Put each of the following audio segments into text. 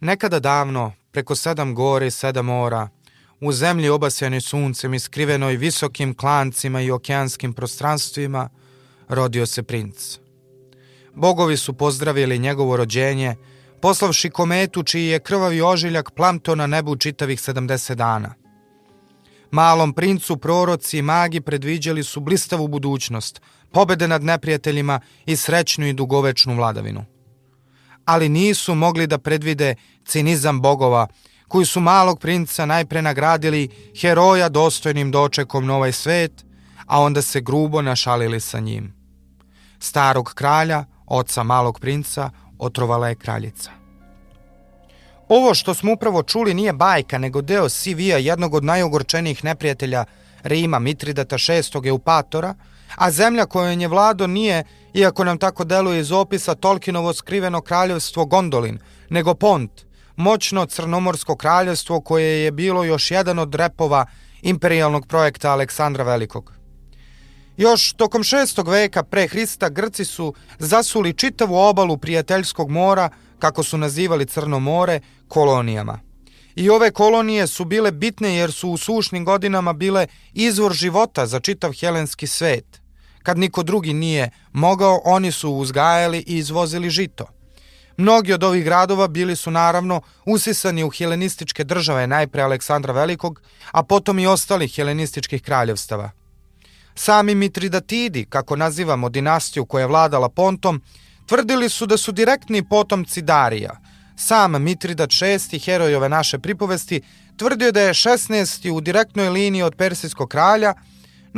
Nekada davno, preko sedam gore i sedam mora, u zemlji obasjanoj suncem i skrivenoj visokim klancima i okeanskim prostranstvima, rodio se princ. Bogovi su pozdravili njegovo rođenje, poslavši kometu čiji je krvavi ožiljak plamto na nebu čitavih 70 dana. Malom princu proroci i magi predviđali su blistavu budućnost, pobede nad neprijateljima i srećnu i dugovečnu vladavinu. Ali nisu mogli da predvide cinizam bogova, koji su malog princa najpre nagradili heroja dostojnim dočekom na ovaj svet, a onda se grubo našalili sa njim. Starog kralja, oca malog princa, otrovala je kraljica. Ovo što smo upravo čuli nije bajka, nego deo CV-a jednog od najogorčenijih neprijatelja Rima, Mitridata VI. Eupatora, a zemlja kojom je vlado nije, iako nam tako deluje iz opisa, Tolkienovo skriveno kraljevstvo Gondolin, nego Pont, moćno crnomorsko kraljevstvo koje je bilo još jedan od repova imperijalnog projekta Aleksandra Velikog. Još tokom šestog veka pre Hrista Grci su zasuli čitavu obalu prijateljskog mora, kako su nazivali Crno more, kolonijama. I ove kolonije su bile bitne jer su u sušnim godinama bile izvor života za čitav helenski svet. Kad niko drugi nije mogao, oni su uzgajali i izvozili žito. Mnogi od ovih gradova bili su naravno usisani u helenističke države, najpre Aleksandra Velikog, a potom i ostalih helenističkih kraljevstava. Sami Mitridatidi, kako nazivamo dinastiju koja je vladala Pontom, tvrdili su da su direktni potomci Darija. Sam Mitridat VI, heroj ove naše pripovesti, tvrdio da je 16. u direktnoj liniji od persijskog kralja,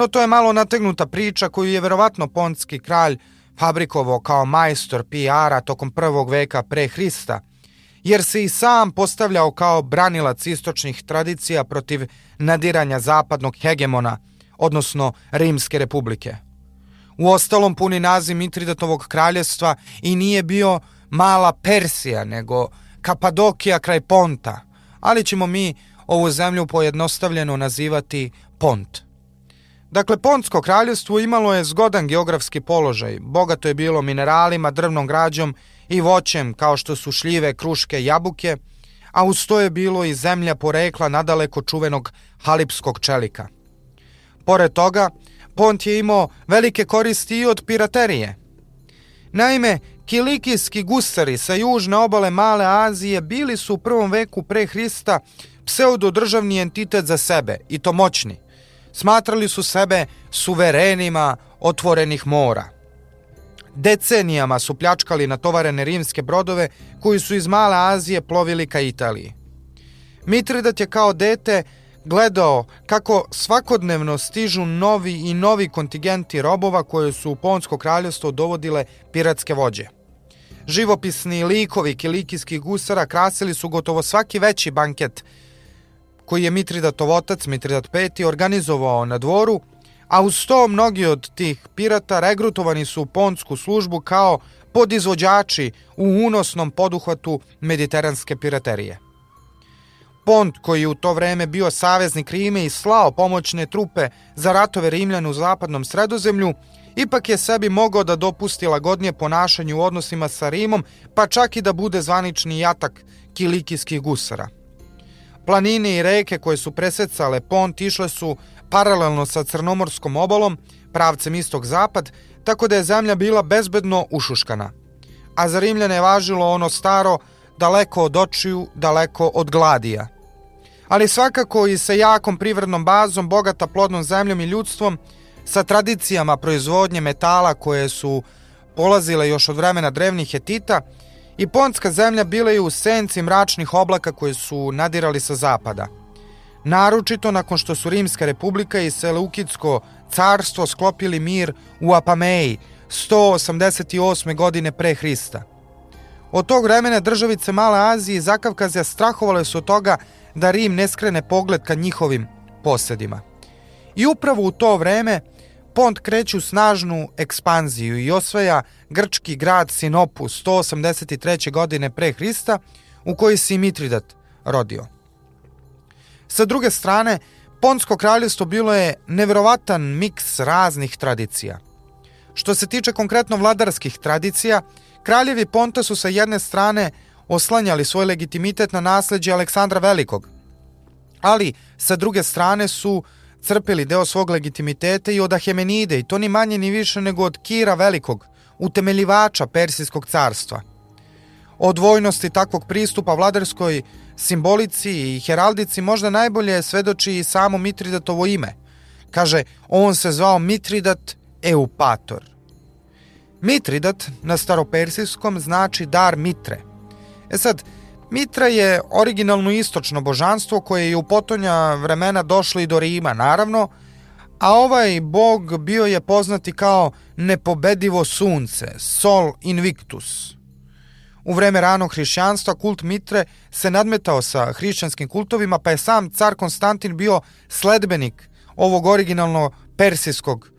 no to je malo nategnuta priča koju je verovatno pontski kralj fabrikovao kao majstor PR-a tokom prvog veka pre Hrista, jer se i sam postavljao kao branilac istočnih tradicija protiv nadiranja zapadnog hegemona – odnosno Rimske republike. U ostalom puni naziv Mitridatovog kraljestva i nije bio mala Persija, nego Kapadokija kraj Ponta, ali ćemo mi ovu zemlju pojednostavljeno nazivati Pont. Dakle, Pontsko kraljevstvo imalo je zgodan geografski položaj, bogato je bilo mineralima, drvnom građom i voćem kao što su šljive, kruške, jabuke, a uz to je bilo i zemlja porekla nadaleko čuvenog halipskog čelika – Pored toga, Pont je imao velike koristi i od piraterije. Naime, kilikijski gusari sa južne obale Male Azije bili su u prvom veku pre Hrista pseudodržavni entitet za sebe, i to moćni. Smatrali su sebe suverenima otvorenih mora. Decenijama su pljačkali natovarene rimske brodove koji su iz Male Azije plovili ka Italiji. Mitridat je kao dete gledao kako svakodnevno stižu novi i novi kontingenti robova koje su u Ponsko kraljevstvo dovodile piratske vođe. Živopisni likovi kilikijskih gusara krasili su gotovo svaki veći banket koji je Mitridatov otac, Mitridat V, organizovao na dvoru, a uz to mnogi od tih pirata regrutovani su u ponsku službu kao podizvođači u unosnom poduhvatu mediteranske piraterije. Pont, koji je u to vreme bio saveznik Rime i slao pomoćne trupe za ratove Rimljana u zapadnom sredozemlju, ipak je sebi mogao da dopusti lagodnije ponašanje u odnosima sa Rimom, pa čak i da bude zvanični jatak kilikijskih gusara. Planine i reke koje su presecale Pont išle su paralelno sa Crnomorskom obalom, pravcem istog-zapad, tako da je zemlja bila bezbedno ušuškana. A za Rimljane je važilo ono staro – daleko od očiju, daleko od gladija. Ali svakako i sa jakom privrednom bazom, bogata plodnom zemljom i ljudstvom, sa tradicijama proizvodnje metala koje su polazile još od vremena drevnih Hetita, i zemlja bila je u senci mračnih oblaka koje su nadirali sa zapada. Naročito nakon što su Rimska republika i Seleukidsko carstvo sklopili mir u Apameji 188. godine pre Hrista. Od tog vremena državice Male Azije i Zakavkazja strahovale su od toga da Rim ne skrene pogled ka njihovim posedima. I upravo u to vreme Pont kreće u snažnu ekspanziju i osvaja grčki grad Sinopu 183. godine pre Hrista u kojoj se i Mitridat rodio. Sa druge strane, Pontsko kraljevstvo bilo je neverovatan miks raznih tradicija. Što se tiče konkretno vladarskih tradicija, Kraljevi Ponta su sa jedne strane oslanjali svoj legitimitet na nasleđe Aleksandra Velikog. Ali, sa druge strane su crpili deo svog legitimiteta i od Ahemenide i to ni manje ni više nego od Kira Velikog, utemeljivača Persijskog carstva. O dvojnosti takvog pristupa vladarskoj simbolici i heraldici možda najbolje svedoči i samo Mitridatovo ime. Kaže, on se zvao Mitridat Eupator. Mitridat na staropersijskom znači dar Mitre. E sad, Mitra je originalno istočno božanstvo koje je u potonja vremena došlo i do Rima, naravno, a ovaj bog bio je poznati kao nepobedivo sunce, Sol Invictus. U vreme ranog hrišćanstva kult Mitre se nadmetao sa hrišćanskim kultovima, pa je sam car Konstantin bio sledbenik ovog originalno persijskog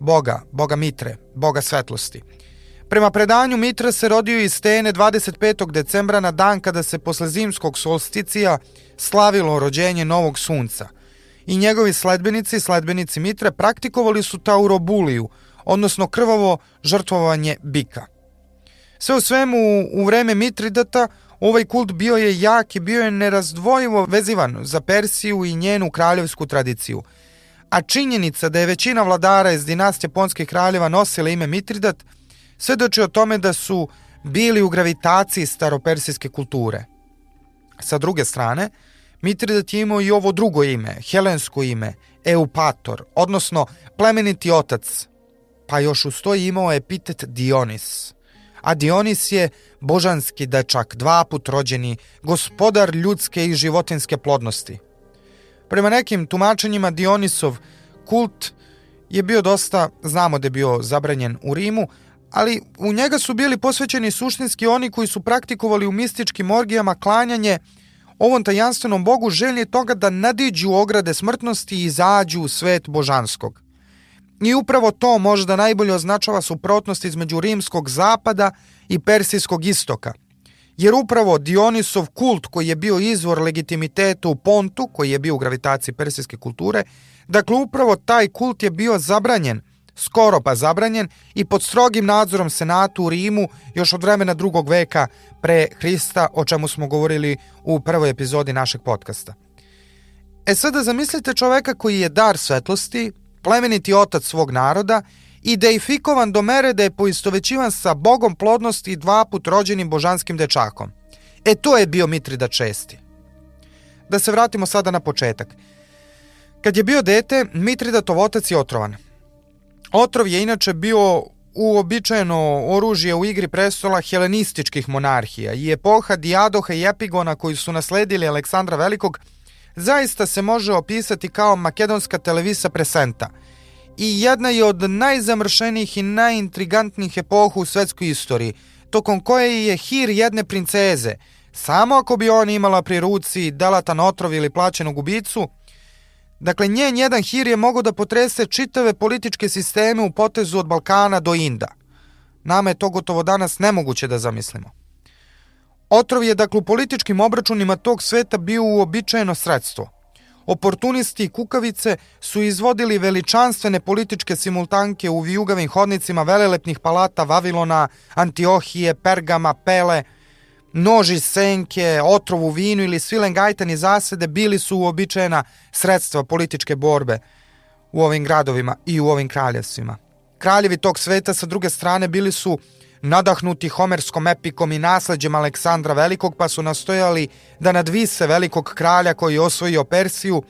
boga, boga Mitre, boga svetlosti. Prema predanju Mitra se rodio iz Stene 25. decembra na dan kada se posle zimskog solsticija slavilo rođenje novog sunca. I njegovi sledbenici, sledbenici Mitre, praktikovali su taurobuliju, odnosno krvavo žrtvovanje bika. Sve u svemu, u vreme Mitridata, ovaj kult bio je jak i bio je nerazdvojivo vezivan za Persiju i njenu kraljevsku tradiciju. A činjenica da je većina vladara iz dinastije ponskih kraljeva nosila ime Mitridat – svedoči o tome da su bili u gravitaciji staropersijske kulture. Sa druge strane, Mitridat je imao i ovo drugo ime, helensko ime, Eupator, odnosno plemeniti otac, pa još uz to imao epitet Dionis. A Dionis je božanski dečak, dva put rođeni, gospodar ljudske i životinske plodnosti. Prema nekim tumačenjima Dionisov kult je bio dosta, znamo da je bio zabranjen u Rimu, ali u njega su bili posvećeni suštinski oni koji su praktikovali u mističkim orgijama klanjanje ovom tajanstvenom bogu želje toga da nadiđu ograde smrtnosti i izađu u svet božanskog. I upravo to možda najbolje označava suprotnost između rimskog zapada i persijskog istoka. Jer upravo Dionisov kult koji je bio izvor legitimiteta u Pontu, koji je bio u gravitaciji persijske kulture, dakle upravo taj kult je bio zabranjen – skoro pa zabranjen i pod strogim nadzorom senatu u Rimu još od vremena drugog veka pre Hrista, o čemu smo govorili u prvoj epizodi našeg podcasta. E sada zamislite čoveka koji je dar svetlosti, plemeniti otac svog naroda i deifikovan do mere da je poistovećivan sa bogom plodnosti i dva put rođenim božanskim dečakom. E to je bio Mitrida česti. Da se vratimo sada na početak. Kad je bio dete, Mitridatov otac je otrovan. Otrov je inače bio uobičajeno oružje u igri prestola helenističkih monarhija i epoha Diadoha i Epigona koji su nasledili Aleksandra Velikog zaista se može opisati kao makedonska televisa presenta i jedna je od najzamršenijih i najintrigantnijih epoha u svetskoj istoriji, tokom koje je hir jedne princeze, samo ako bi ona imala pri ruci delatan otrov ili plaćenu gubicu, Dakle, njen jedan hir je mogao da potrese čitave političke sisteme u potezu od Balkana do Inda. Nama je to gotovo danas nemoguće da zamislimo. Otrov je, dakle, u političkim obračunima tog sveta bio uobičajeno sredstvo. Oportunisti i kukavice su izvodili veličanstvene političke simultanke u vijugavim hodnicima velelepnih palata Vavilona, Antiohije, Pergama, Pele – noži senke, otrov u vinu ili svilen gajtani zasede bili su uobičajena sredstva političke borbe u ovim gradovima i u ovim kraljevstvima. Kraljevi tog sveta sa druge strane bili su nadahnuti homerskom epikom i nasleđem Aleksandra Velikog, pa su nastojali da nadvise velikog kralja koji je osvojio Persiju,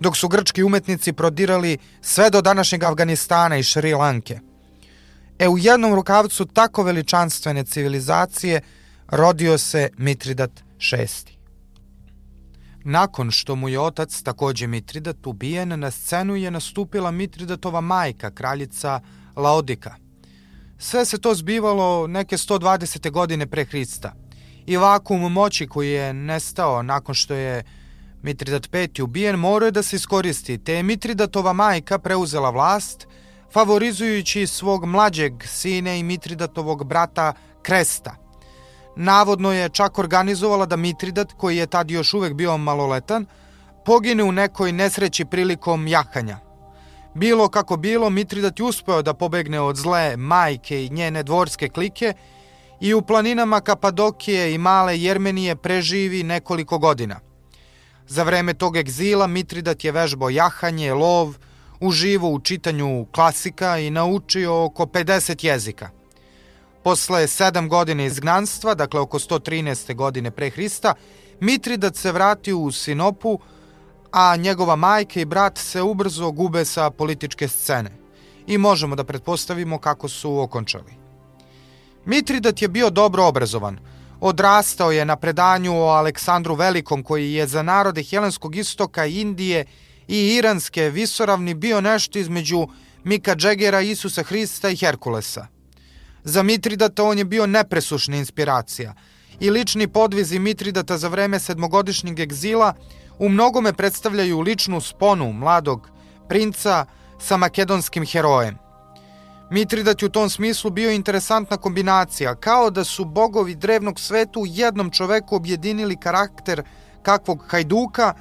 dok su grčki umetnici prodirali sve do današnjeg Afganistana i Šri Lanke. E u jednom rukavcu tako veličanstvene civilizacije – rodio se Mitridat VI. Nakon što mu je otac, takođe Mitridat, ubijen, na scenu je nastupila Mitridatova majka, kraljica Laodika. Sve se to zbivalo neke 120. godine pre Hrista. I vakum moći koji je nestao nakon što je Mitridat V ubijen morao je da se iskoristi, te je Mitridatova majka preuzela vlast, favorizujući svog mlađeg sine i Mitridatovog brata Kresta, Navodno je čak organizovala da Mitridat, koji je tad još uvek bio maloletan, pogine u nekoj nesreći prilikom jahanja. Bilo kako bilo, Mitridat je uspeo da pobegne od zle majke i njene dvorske klike i u planinama Kapadokije i Male Jermenije preživi nekoliko godina. Za vreme tog egzila Mitridat je vežbao jahanje, lov, uživo u čitanju klasika i naučio oko 50 jezika. Posle sedam godina izgnanstva, dakle oko 113. godine pre Hrista, Mitridat se vratio u Sinopu, a njegova majka i brat se ubrzo gube sa političke scene. I možemo da pretpostavimo kako su okončali. Mitridat je bio dobro obrazovan. Odrastao je na predanju o Aleksandru Velikom koji je za narode Helenskog istoka, Indije i Iranske visoravni bio nešto između Mika Džegera, Isusa Hrista i Herkulesa. Za Mitridata on je bio nepresušna inspiracija i lični podvizi Mitridata za vreme sedmogodišnjeg egzila u mnogome predstavljaju ličnu sponu mladog princa sa makedonskim herojem. Mitridat je u tom smislu bio interesantna kombinacija, kao da su bogovi drevnog sveta u jednom čoveku objedinili karakter kakvog hajduka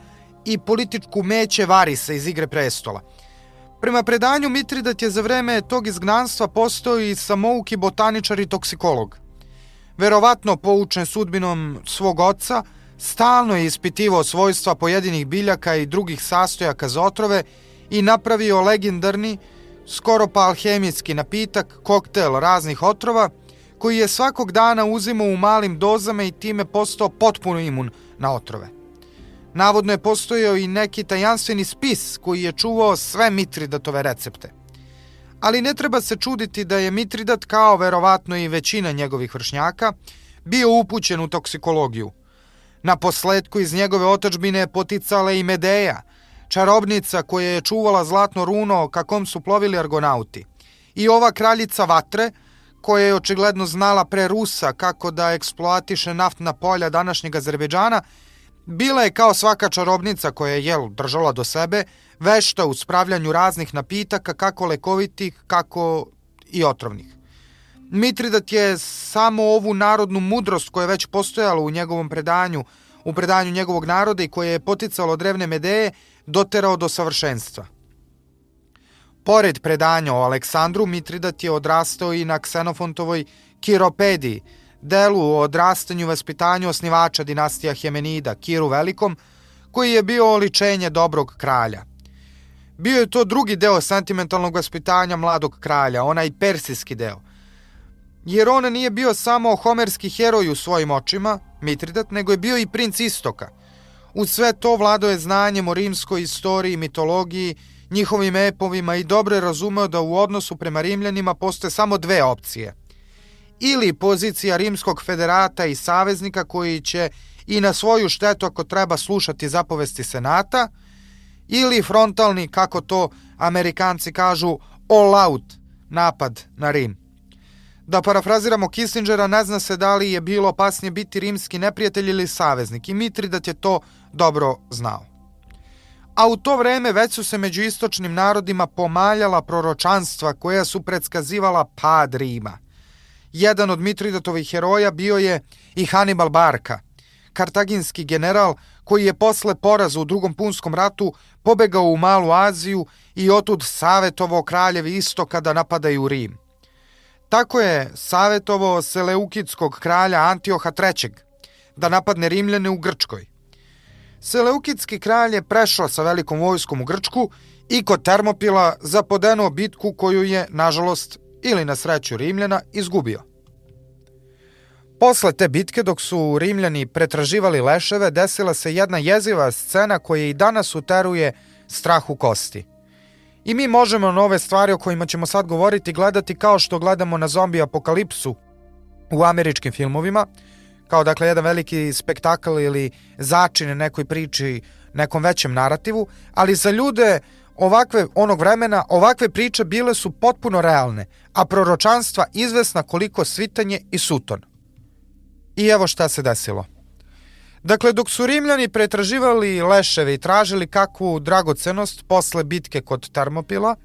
i političku meće Varisa iz Igre prestola. Prema predanju Mitridat je za vreme tog izgnanstva postao i samouki botaničar i toksikolog. Verovatno poučen sudbinom svog oca, stalno je ispitivao svojstva pojedinih biljaka i drugih sastojaka za otrove i napravio legendarni, skoro pa alhemijski napitak, koktel raznih otrova, koji je svakog dana uzimao u malim dozama i time postao potpuno imun na otrove. Navodno je postojao i neki tajanstveni spis koji je čuvao sve Mitridatove recepte. Ali ne treba se čuditi da je Mitridat, kao verovatno i većina njegovih vršnjaka, bio upućen u toksikologiju. Na posledku iz njegove otačbine poticala i Medeja, čarobnica koja je čuvala zlatno runo kakom su plovili argonauti. I ova kraljica vatre, koja je očigledno znala pre Rusa kako da eksploatiše naftna polja današnjeg Azerbeđana, bila je kao svaka čarobnica koja je jel držala do sebe, vešta u spravljanju raznih napitaka, kako lekovitih, kako i otrovnih. Mitridat je samo ovu narodnu mudrost koja je već postojala u njegovom predanju, u predanju njegovog naroda i koje je poticalo drevne medeje, doterao do savršenstva. Pored predanja o Aleksandru, Mitridat je odrastao i na Ksenofontovoj Kiropediji, delu o odrastanju i vaspitanju osnivača dinastija Hemenida, Kiru Velikom, koji je bio oličenje dobrog kralja. Bio je to drugi deo sentimentalnog vaspitanja mladog kralja, onaj persijski deo. Jer on nije bio samo homerski heroj u svojim očima, Mitridat, nego je bio i princ istoka – U sve to vlado je znanjem o rimskoj istoriji, mitologiji, njihovim epovima i dobro je razumeo da u odnosu prema Rimljanima postoje samo dve opcije. Ili pozicija rimskog federata i saveznika koji će i na svoju štetu ako treba slušati zapovesti senata, ili frontalni, kako to amerikanci kažu, all out napad na Rim. Da parafraziramo Kissingera, ne zna se da li je bilo opasnije biti rimski neprijatelj ili saveznik i Mitridat je to dobro znao. A u to vreme već su se među istočnim narodima pomaljala proročanstva koja su predskazivala pad Rima. Jedan od Mitridatovih heroja bio je i Hannibal Barka, kartaginski general koji je posle poraza u drugom punskom ratu pobegao u Malu Aziju i otud savjetovao kraljevi istoka da napadaju Rim. Tako je savjetovao Seleukidskog kralja Antioha III da napadne Rimljane u Grčkoj. Seleukidski kralj je prešao sa velikom vojskom u Grčku i kod Termopila zapodenuo bitku koju je, nažalost, ili na sreću Rimljana, izgubio. Posle te bitke, dok su Rimljani pretraživali leševe, desila se jedna jeziva scena koja i danas uteruje strah u kosti. I mi možemo nove stvari o kojima ćemo sad govoriti gledati kao što gledamo na zombi apokalipsu u američkim filmovima, kao dakle jedan veliki spektakl ili začin nekoj priči, nekom većem narativu, ali za ljude ovakve onog vremena ovakve priče bile su potpuno realne, a proročanstva izvesna koliko svitanje i suton. I evo šta se desilo. Dakle, dok su Rimljani pretraživali leševe i tražili kakvu dragocenost posle bitke kod Termopila,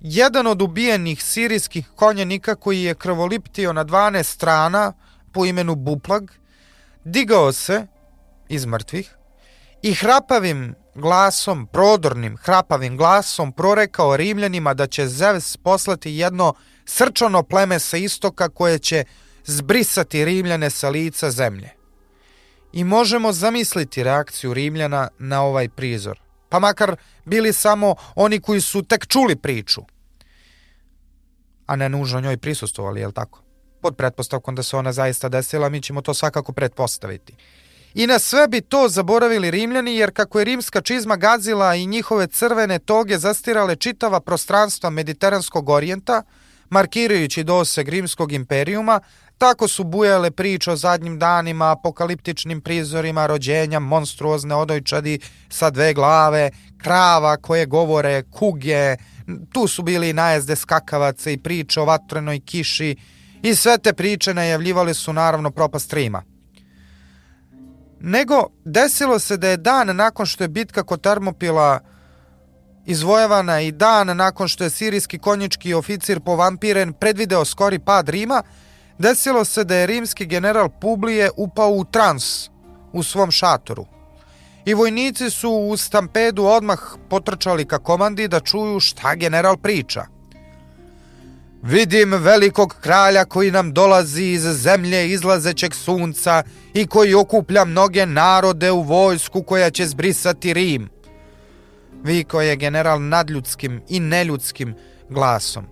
jedan od ubijenih sirijskih konjenika koji je krvoliptio na 12 strana po imenu Buplag, digao se iz mrtvih i hrapavim glasom, prodornim hrapavim glasom prorekao Rimljanima da će Zeus poslati jedno srčano pleme sa istoka koje će zbrisati Rimljane sa lica zemlje. I možemo zamisliti reakciju Rimljana na ovaj prizor, pa makar bili samo oni koji su tek čuli priču, a ne nužno njoj prisustovali, jel tako? Pod pretpostavkom da se ona zaista desila, mi ćemo to svakako pretpostaviti. I na sve bi to zaboravili Rimljani, jer kako je rimska čizma gazila i njihove crvene toge zastirale čitava prostranstva mediteranskog orijenta, markirajući doseg rimskog imperijuma, tako su bujale priče o zadnjim danima, apokaliptičnim prizorima rođenja monstruozne odojčadi sa dve glave, krava koje govore, kuge, tu su bili najezde skakavaca i priče o vatrenoj kiši i sve te priče najavljivali su naravno propast Rima. Nego desilo se da je dan nakon što je bitka kod Termopila izvojevana i dan nakon što je sirijski konjički oficir povampiren predvideo skori pad Rima, desilo se da je rimski general Publije upao u trans u svom šatoru. I vojnici su u stampedu odmah potrčali ka komandi da čuju šta general priča. Vidim velikog kralja koji nam dolazi iz zemlje izlazećeg sunca i koji okuplja mnoge narode u vojsku koja će zbrisati Rim. Viko je general nadljudskim i neljudskim glasom.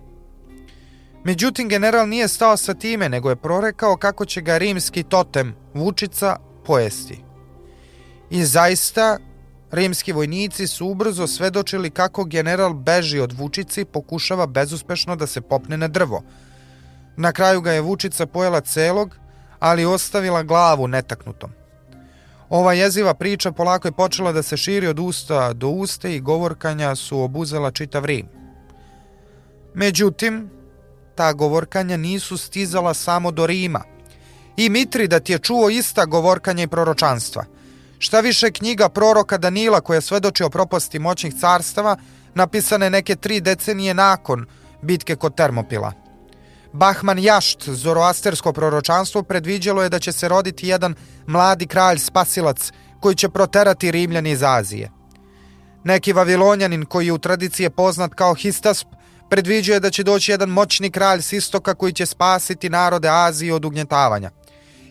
Međutim, general nije stao sa time, nego je prorekao kako će ga rimski totem, Vučica, pojesti. I zaista, rimski vojnici su ubrzo svedočili kako general beži od Vučice i pokušava bezuspešno da se popne na drvo. Na kraju ga je Vučica pojela celog, ali ostavila glavu netaknutom. Ova jeziva priča polako je počela da se širi od usta do usta i govorkanja su obuzela čitav Rim. Međutim, ta govorkanja nisu stizala samo do Rima. I Mitridat je čuo ista govorkanja i proročanstva. Šta više knjiga proroka Danila koja svedoči o propasti moćnih carstava napisane neke tri decenije nakon bitke kod Termopila. Bahman Jašt, zoroastersko proročanstvo, predviđalo je da će se roditi jedan mladi kralj spasilac koji će proterati Rimljani iz Azije. Neki vavilonjanin koji je u tradiciji je poznat kao Histasp predviđuje da će doći jedan moćni kralj s istoka koji će spasiti narode Azije od ugnjetavanja.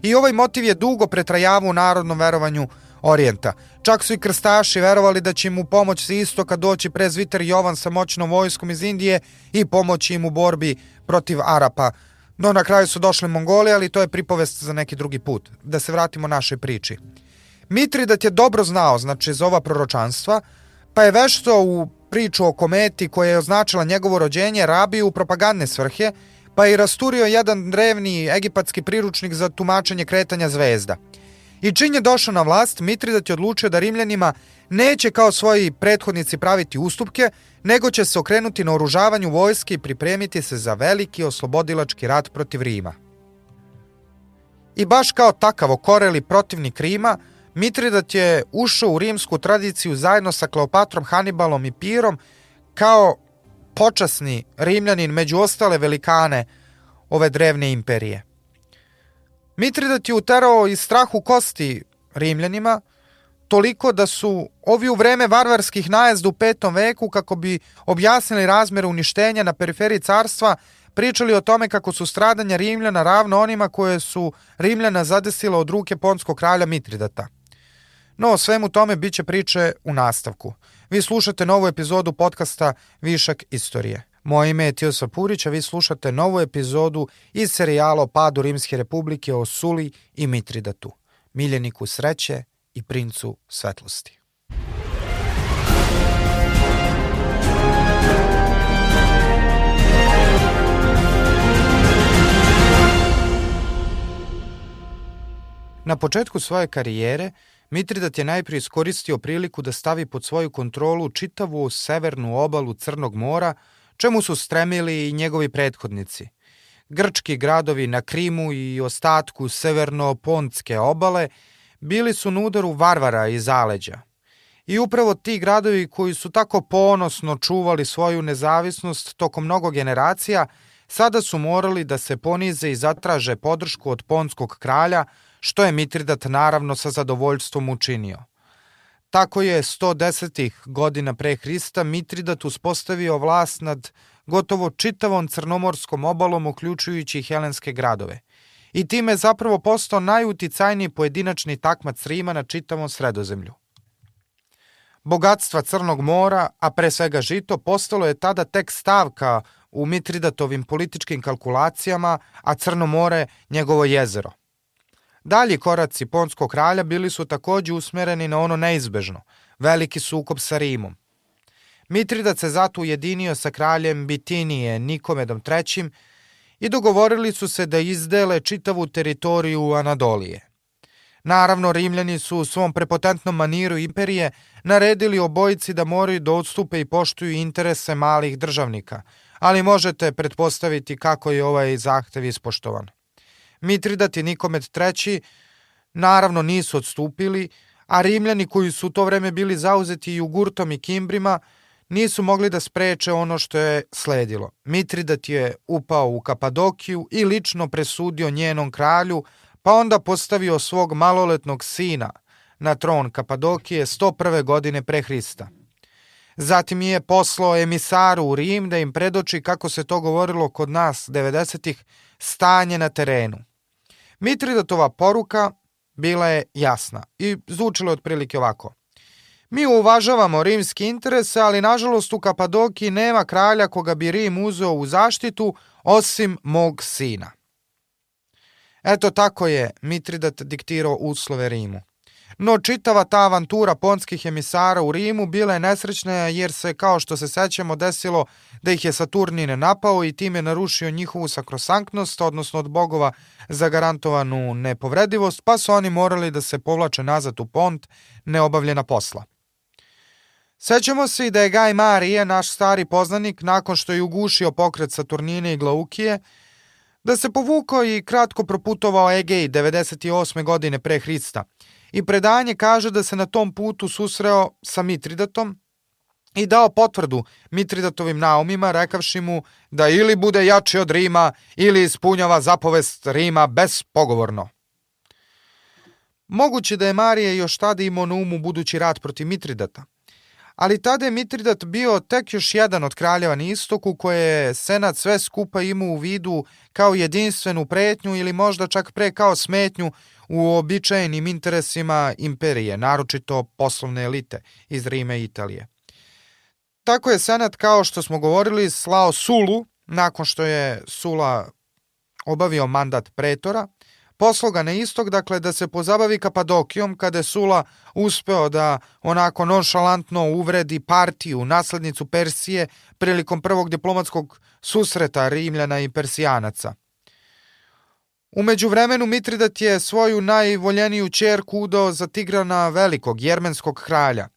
I ovaj motiv je dugo pretrajavao u narodnom verovanju Orijenta. Čak su i krstaši verovali da će im u pomoć sa istoka doći prezviter Jovan sa moćnom vojskom iz Indije i pomoći im u borbi protiv Arapa. No na kraju su došli Mongoli, ali to je pripovest za neki drugi put. Da se vratimo našoj priči. Mitridat je dobro znao, znači, za ova proročanstva, pa je vešto u priču o kometi koja je označila njegovo rođenje rabio u propagandne svrhe, pa je rasturio jedan drevni egipatski priručnik za tumačenje kretanja zvezda. I čin je došao na vlast, Mitridat je odlučio da Rimljanima neće kao svoji prethodnici praviti ustupke, nego će se okrenuti na oružavanju vojske i pripremiti se za veliki oslobodilački rat protiv Rima. I baš kao takav okoreli protivnik Rima, Mitridat je ušao u rimsku tradiciju zajedno sa Kleopatrom, Hanibalom i Pirom kao počasni rimljanin među ostale velikane ove drevne imperije. Mitridat je uterao iz strahu kosti rimljanima, toliko da su ovi u vreme varvarskih najezda u petom veku, kako bi objasnili razmere uništenja na periferiji carstva, pričali o tome kako su stradanja Rimljana ravno onima koje su Rimljana zadesila od ruke ponskog kralja Mitridata. No, o svemu tome bit će priče u nastavku. Vi slušate novu epizodu podcasta Višak istorije. Moje ime je Tiosa Purić, a vi slušate novu epizodu iz serijala o padu Rimske republike o Suli i Mitridatu, miljeniku sreće i princu svetlosti. Na početku svoje karijere Mitridat je najprije iskoristio priliku da stavi pod svoju kontrolu čitavu severnu obalu Crnog mora, čemu su stremili i njegovi prethodnici. Grčki gradovi na Krimu i ostatku severno-pontske obale bili su na udaru varvara i zaleđa. I upravo ti gradovi koji su tako ponosno čuvali svoju nezavisnost tokom mnogo generacija, sada su morali da se ponize i zatraže podršku od ponskog kralja, što je Mitridat naravno sa zadovoljstvom učinio. Tako je 110. godina pre Hrista Mitridat uspostavio vlast nad gotovo čitavom crnomorskom obalom uključujući helenske gradove. i time zapravo postao najuticajniji pojedinačni takmac Rima na čitavom sredozemlju. Bogatstva Crnog mora, a pre svega žito, postalo je tada tek stavka u Mitridatovim političkim kalkulacijama, a Crno more njegovo jezero. Dalji koraci Ponskog kralja bili su takođe usmereni na ono neizbežno, veliki sukob sa Rimom. Mitridat se zato ujedinio sa kraljem Bitinije Nikomedom III i dogovorili su se da izdele čitavu teritoriju Anadolije. Naravno, Rimljani su u svom prepotentnom maniru imperije naredili obojici da moraju da odstupe i poštuju interese malih državnika, ali možete pretpostaviti kako je ovaj zahtev ispoštovan. Mitridat i Nikomed III naravno nisu odstupili, a Rimljani koji su u to vreme bili zauzeti i Jugurtom i Kimbrima nisu mogli da spreče ono što je sledilo. Mitridat je upao u Kapadokiju i lično presudio njenom kralju, pa onda postavio svog maloletnog sina na tron Kapadokije 101. godine pre Hrista. Zatim je poslao emisaru u Rim da im predoči kako se to govorilo kod nas 90-ih stanje na terenu. Mitridatova poruka bila je jasna i zvučilo otprilike ovako. Mi uvažavamo rimski interes, ali nažalost u Kapadokiji nema kralja koga bi Rim uzeo u zaštitu osim mog sina. Eto tako je Mitridat diktirao uslove Rimu. No čitava ta avantura ponskih emisara u Rimu bila je nesrećna jer se, kao što se sećamo, desilo da ih je Saturnine napao i time narušio njihovu sakrosanktnost, odnosno od bogova zagarantovanu nepovredivost, pa su oni morali da se povlače nazad u pont neobavljena posla. Sećamo se i da je Gaj Marije, naš stari poznanik, nakon što je ugušio pokret Saturnine i Glaukije, da se povukao i kratko proputovao Egej 98. godine pre Hrista i predanje kaže da se na tom putu susreo sa Mitridatom i dao potvrdu Mitridatovim naumima rekavši mu da ili bude jači od Rima ili ispunjava zapovest Rima bespogovorno. Moguće da je Marije još tada imao na umu budući rat protiv Mitridata – ali tada je Mitridat bio tek još jedan od kraljeva na istoku koje je Senat sve skupa imao u vidu kao jedinstvenu pretnju ili možda čak pre kao smetnju u običajenim interesima imperije, naročito poslovne elite iz Rime i Italije. Tako je Senat, kao što smo govorili, slao Sulu, nakon što je Sula obavio mandat pretora, Poslao ga na istok, dakle, da se pozabavi Kapadokijom, kada je Sula uspeo da onako nonšalantno uvredi partiju, naslednicu Persije, prilikom prvog diplomatskog susreta Rimljana i Persijanaca. Umeđu vremenu Mitridat je svoju najvoljeniju čerku udao za Tigrana Velikog, jermenskog kralja.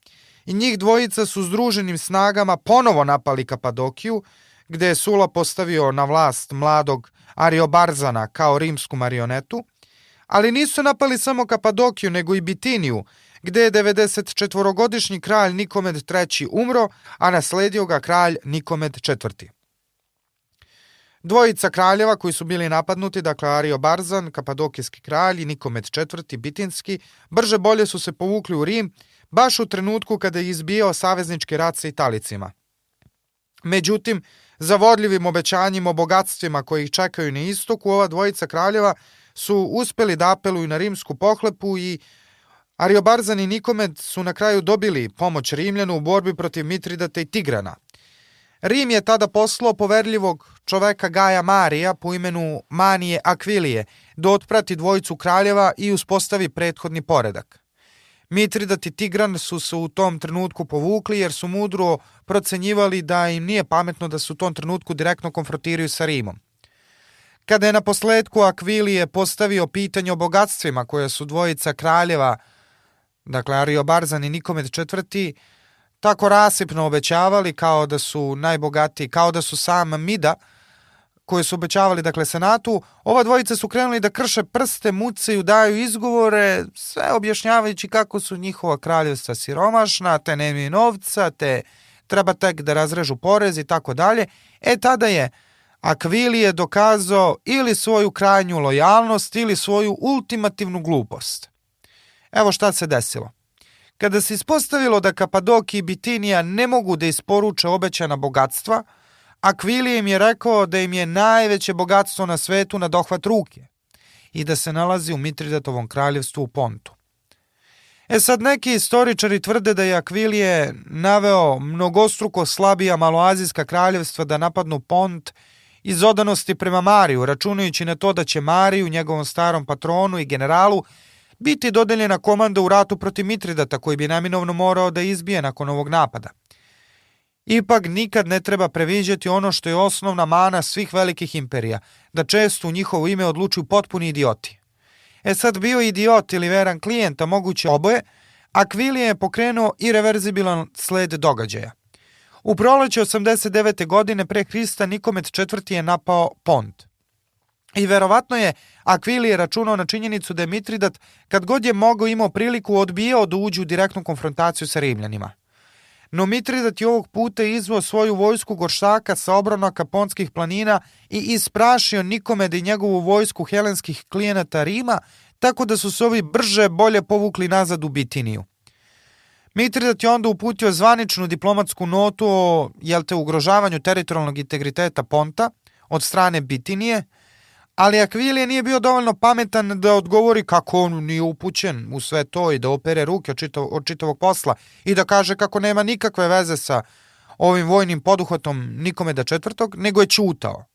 I njih dvojica su združenim snagama ponovo napali Kapadokiju, gde je Sula postavio na vlast mladog Ariobarzana kao rimsku marionetu, ali nisu napali samo Kapadokiju nego i Bitiniju, gde je 94-godišnji kralj Nikomed III umro, a nasledio ga kralj Nikomed IV. Dvojica kraljeva koji su bili napadnuti, dakle Ario Barzan, kapadokijski kralj i Nikomed IV, Bitinski, brže bolje su se povukli u Rim, baš u trenutku kada je izbijao saveznički rat sa Italicima. Međutim, zavodljivim obećanjima o bogatstvima koji ih čekaju na istoku, ova dvojica kraljeva su uspeli da apeluju na rimsku pohlepu i Ariobarzan i Nikomed su na kraju dobili pomoć Rimljanu u borbi protiv Mitridata i Tigrana. Rim je tada poslao poverljivog čoveka Gaja Marija po imenu Manije Akvilije da otprati dvojicu kraljeva i uspostavi prethodni poredak. Mitridat i Tigran su se u tom trenutku povukli jer su mudro procenjivali da im nije pametno da se u tom trenutku direktno konfrontiraju sa Rimom. Kada je na posledku Akvilije postavio pitanje o bogatstvima koje su dvojica kraljeva, dakle Ario Barzan i Nikomed IV, tako rasipno obećavali kao da su najbogatiji, kao da su sam Mida, koje su obećavali dakle senatu, ova dvojica su krenuli da krše prste, mucaju, daju izgovore, sve objašnjavajući kako su njihova kraljevstva siromašna, te nemaju novca, te treba tek da razrežu porez i tako dalje. E tada je Akvili je dokazao ili svoju krajnju lojalnost ili svoju ultimativnu glupost. Evo šta se desilo. Kada se ispostavilo da Kapadoki i Bitinija ne mogu da isporuče obećana bogatstva, Akvilije im je rekao da im je najveće bogatstvo na svetu na dohvat ruke i da se nalazi u Mitridatovom kraljevstvu u Pontu. E sad neki istoričari tvrde da je Akvilije naveo mnogostruko slabija maloazijska kraljevstva da napadnu Pont iz odanosti prema Mariju, računajući na to da će Mariju, njegovom starom patronu i generalu, biti dodeljena komanda u ratu protiv Mitridata koji bi naminovno morao da izbije nakon ovog napada. Ipak nikad ne treba previđati ono što je osnovna mana svih velikih imperija, da često u njihovo ime odlučuju potpuni idioti. E sad bio idiot ili veran klijenta, moguće oboje, Akvilije je pokrenuo irreverzibilan sled događaja. U proleće 89. godine pre Hrista Nikomet IV. je napao Pont. I verovatno je Akvilije računao na činjenicu da je Mitridat, kad god je mogao imao priliku, odbijao da uđu u direktnu konfrontaciju sa Rimljanima. No Mitridat je ovog puta izvao svoju vojsku goršaka sa obronaka Ponskih planina i isprašio Nikomed i njegovu vojsku helenskih klijenata Rima, tako da su se ovi brže bolje povukli nazad u Bitiniju. Mitridat je onda uputio zvaničnu diplomatsku notu o jel te, ugrožavanju teritorijalnog integriteta Ponta od strane Bitinije, ali Akvilije nije bio dovoljno pametan da odgovori kako on nije upućen u sve to i da opere ruke od, čitav, od čitavog posla i da kaže kako nema nikakve veze sa ovim vojnim poduhvatom Nikomeda IV, nego je čutao.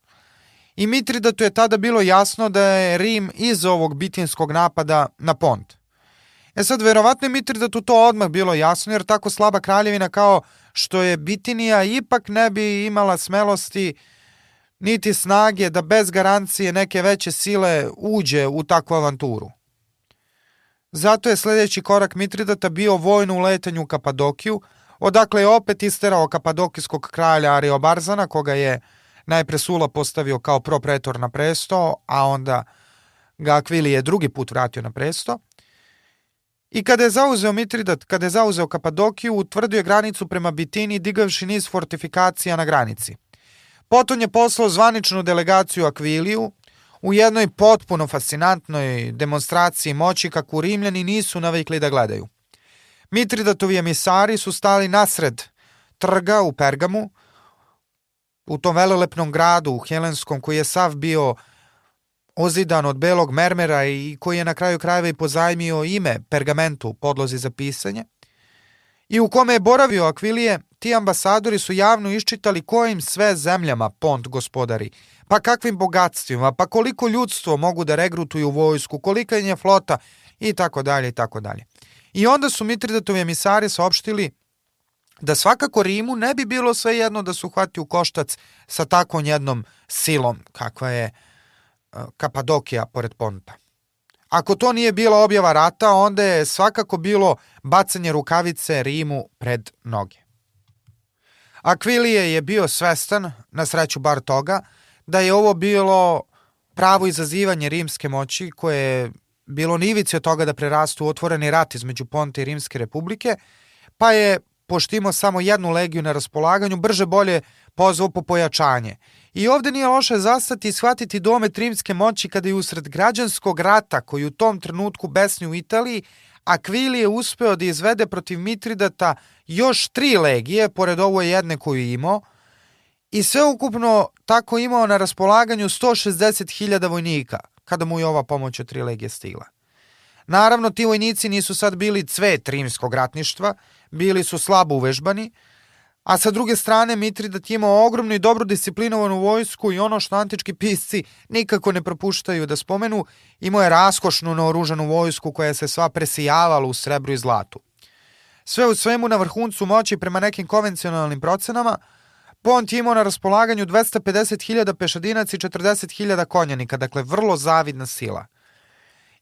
I Mitridatu je tada bilo jasno da je Rim iz ovog bitinskog napada na Pont. E sad, verovatno je Mitridatu to odmah bilo jasno, jer tako slaba kraljevina kao što je Bitinija ipak ne bi imala smelosti niti snage da bez garancije neke veće sile uđe u takvu avanturu. Zato je sledeći korak Mitridata bio vojno uletanje u Kapadokiju, odakle je opet isterao kapadokijskog kralja Ariobarzana, koga je najpre Sula postavio kao propretor na presto, a onda ga Akvilije drugi put vratio na presto. I kada je zauzeo Mitridat, kada je zauzeo Kapadokiju, utvrdio je granicu prema Bitini, digavši niz fortifikacija na granici. Potom je poslao zvaničnu delegaciju Akviliju u jednoj potpuno fascinantnoj demonstraciji moći kakvu Rimljani nisu navikli da gledaju. Mitridatovi emisari su stali nasred trga u Pergamu, u tom velelepnom gradu u Helenskom koji je sav bio ozidan od belog mermera i koji je na kraju krajeva i pozajmio ime pergamentu podlozi za pisanje i u kome je boravio Akvilije, ti ambasadori su javno iščitali kojim sve zemljama Pont gospodari, pa kakvim bogatstvima, pa koliko ljudstvo mogu da regrutuju vojsku, kolika je flota i tako dalje i tako dalje. I onda su Mitridatovi emisari saopštili da svakako Rimu ne bi bilo sve jedno da su hvati u koštac sa takvom jednom silom kakva je Kapadokija pored Ponta. Ako to nije bila objava rata, onda je svakako bilo bacanje rukavice Rimu pred noge. Akvilije je bio svestan, na sreću bar toga, da je ovo bilo pravo izazivanje rimske moći koje je bilo nivice od toga da prerastu u otvoreni rat između Ponte i Rimske republike, pa je, pošto imao samo jednu legiju na raspolaganju, brže bolje pozvao po pojačanje I ovde nije loše zastati i shvatiti domet rimske moći kada je usred građanskog rata koji u tom trenutku besni u Italiji, Akvili je uspeo da izvede protiv Mitridata još tri legije, pored ovo jedne koju je imao, i sveukupno tako imao na raspolaganju 160.000 vojnika, kada mu je ova pomoć od tri legije stigla. Naravno, ti vojnici nisu sad bili cvet rimskog ratništva, bili su slabo uvežbani, A sa druge strane, Mitridat je imao ogromnu i dobro disciplinovanu vojsku i ono što antički pisci nikako ne propuštaju da spomenu, imao je raskošnu naoružanu vojsku koja se sva presijavala u srebru i zlatu. Sve u svemu na vrhuncu moći prema nekim konvencionalnim procenama, Pont je imao na raspolaganju 250.000 pešadinaca i 40.000 konjanika, dakle vrlo zavidna sila.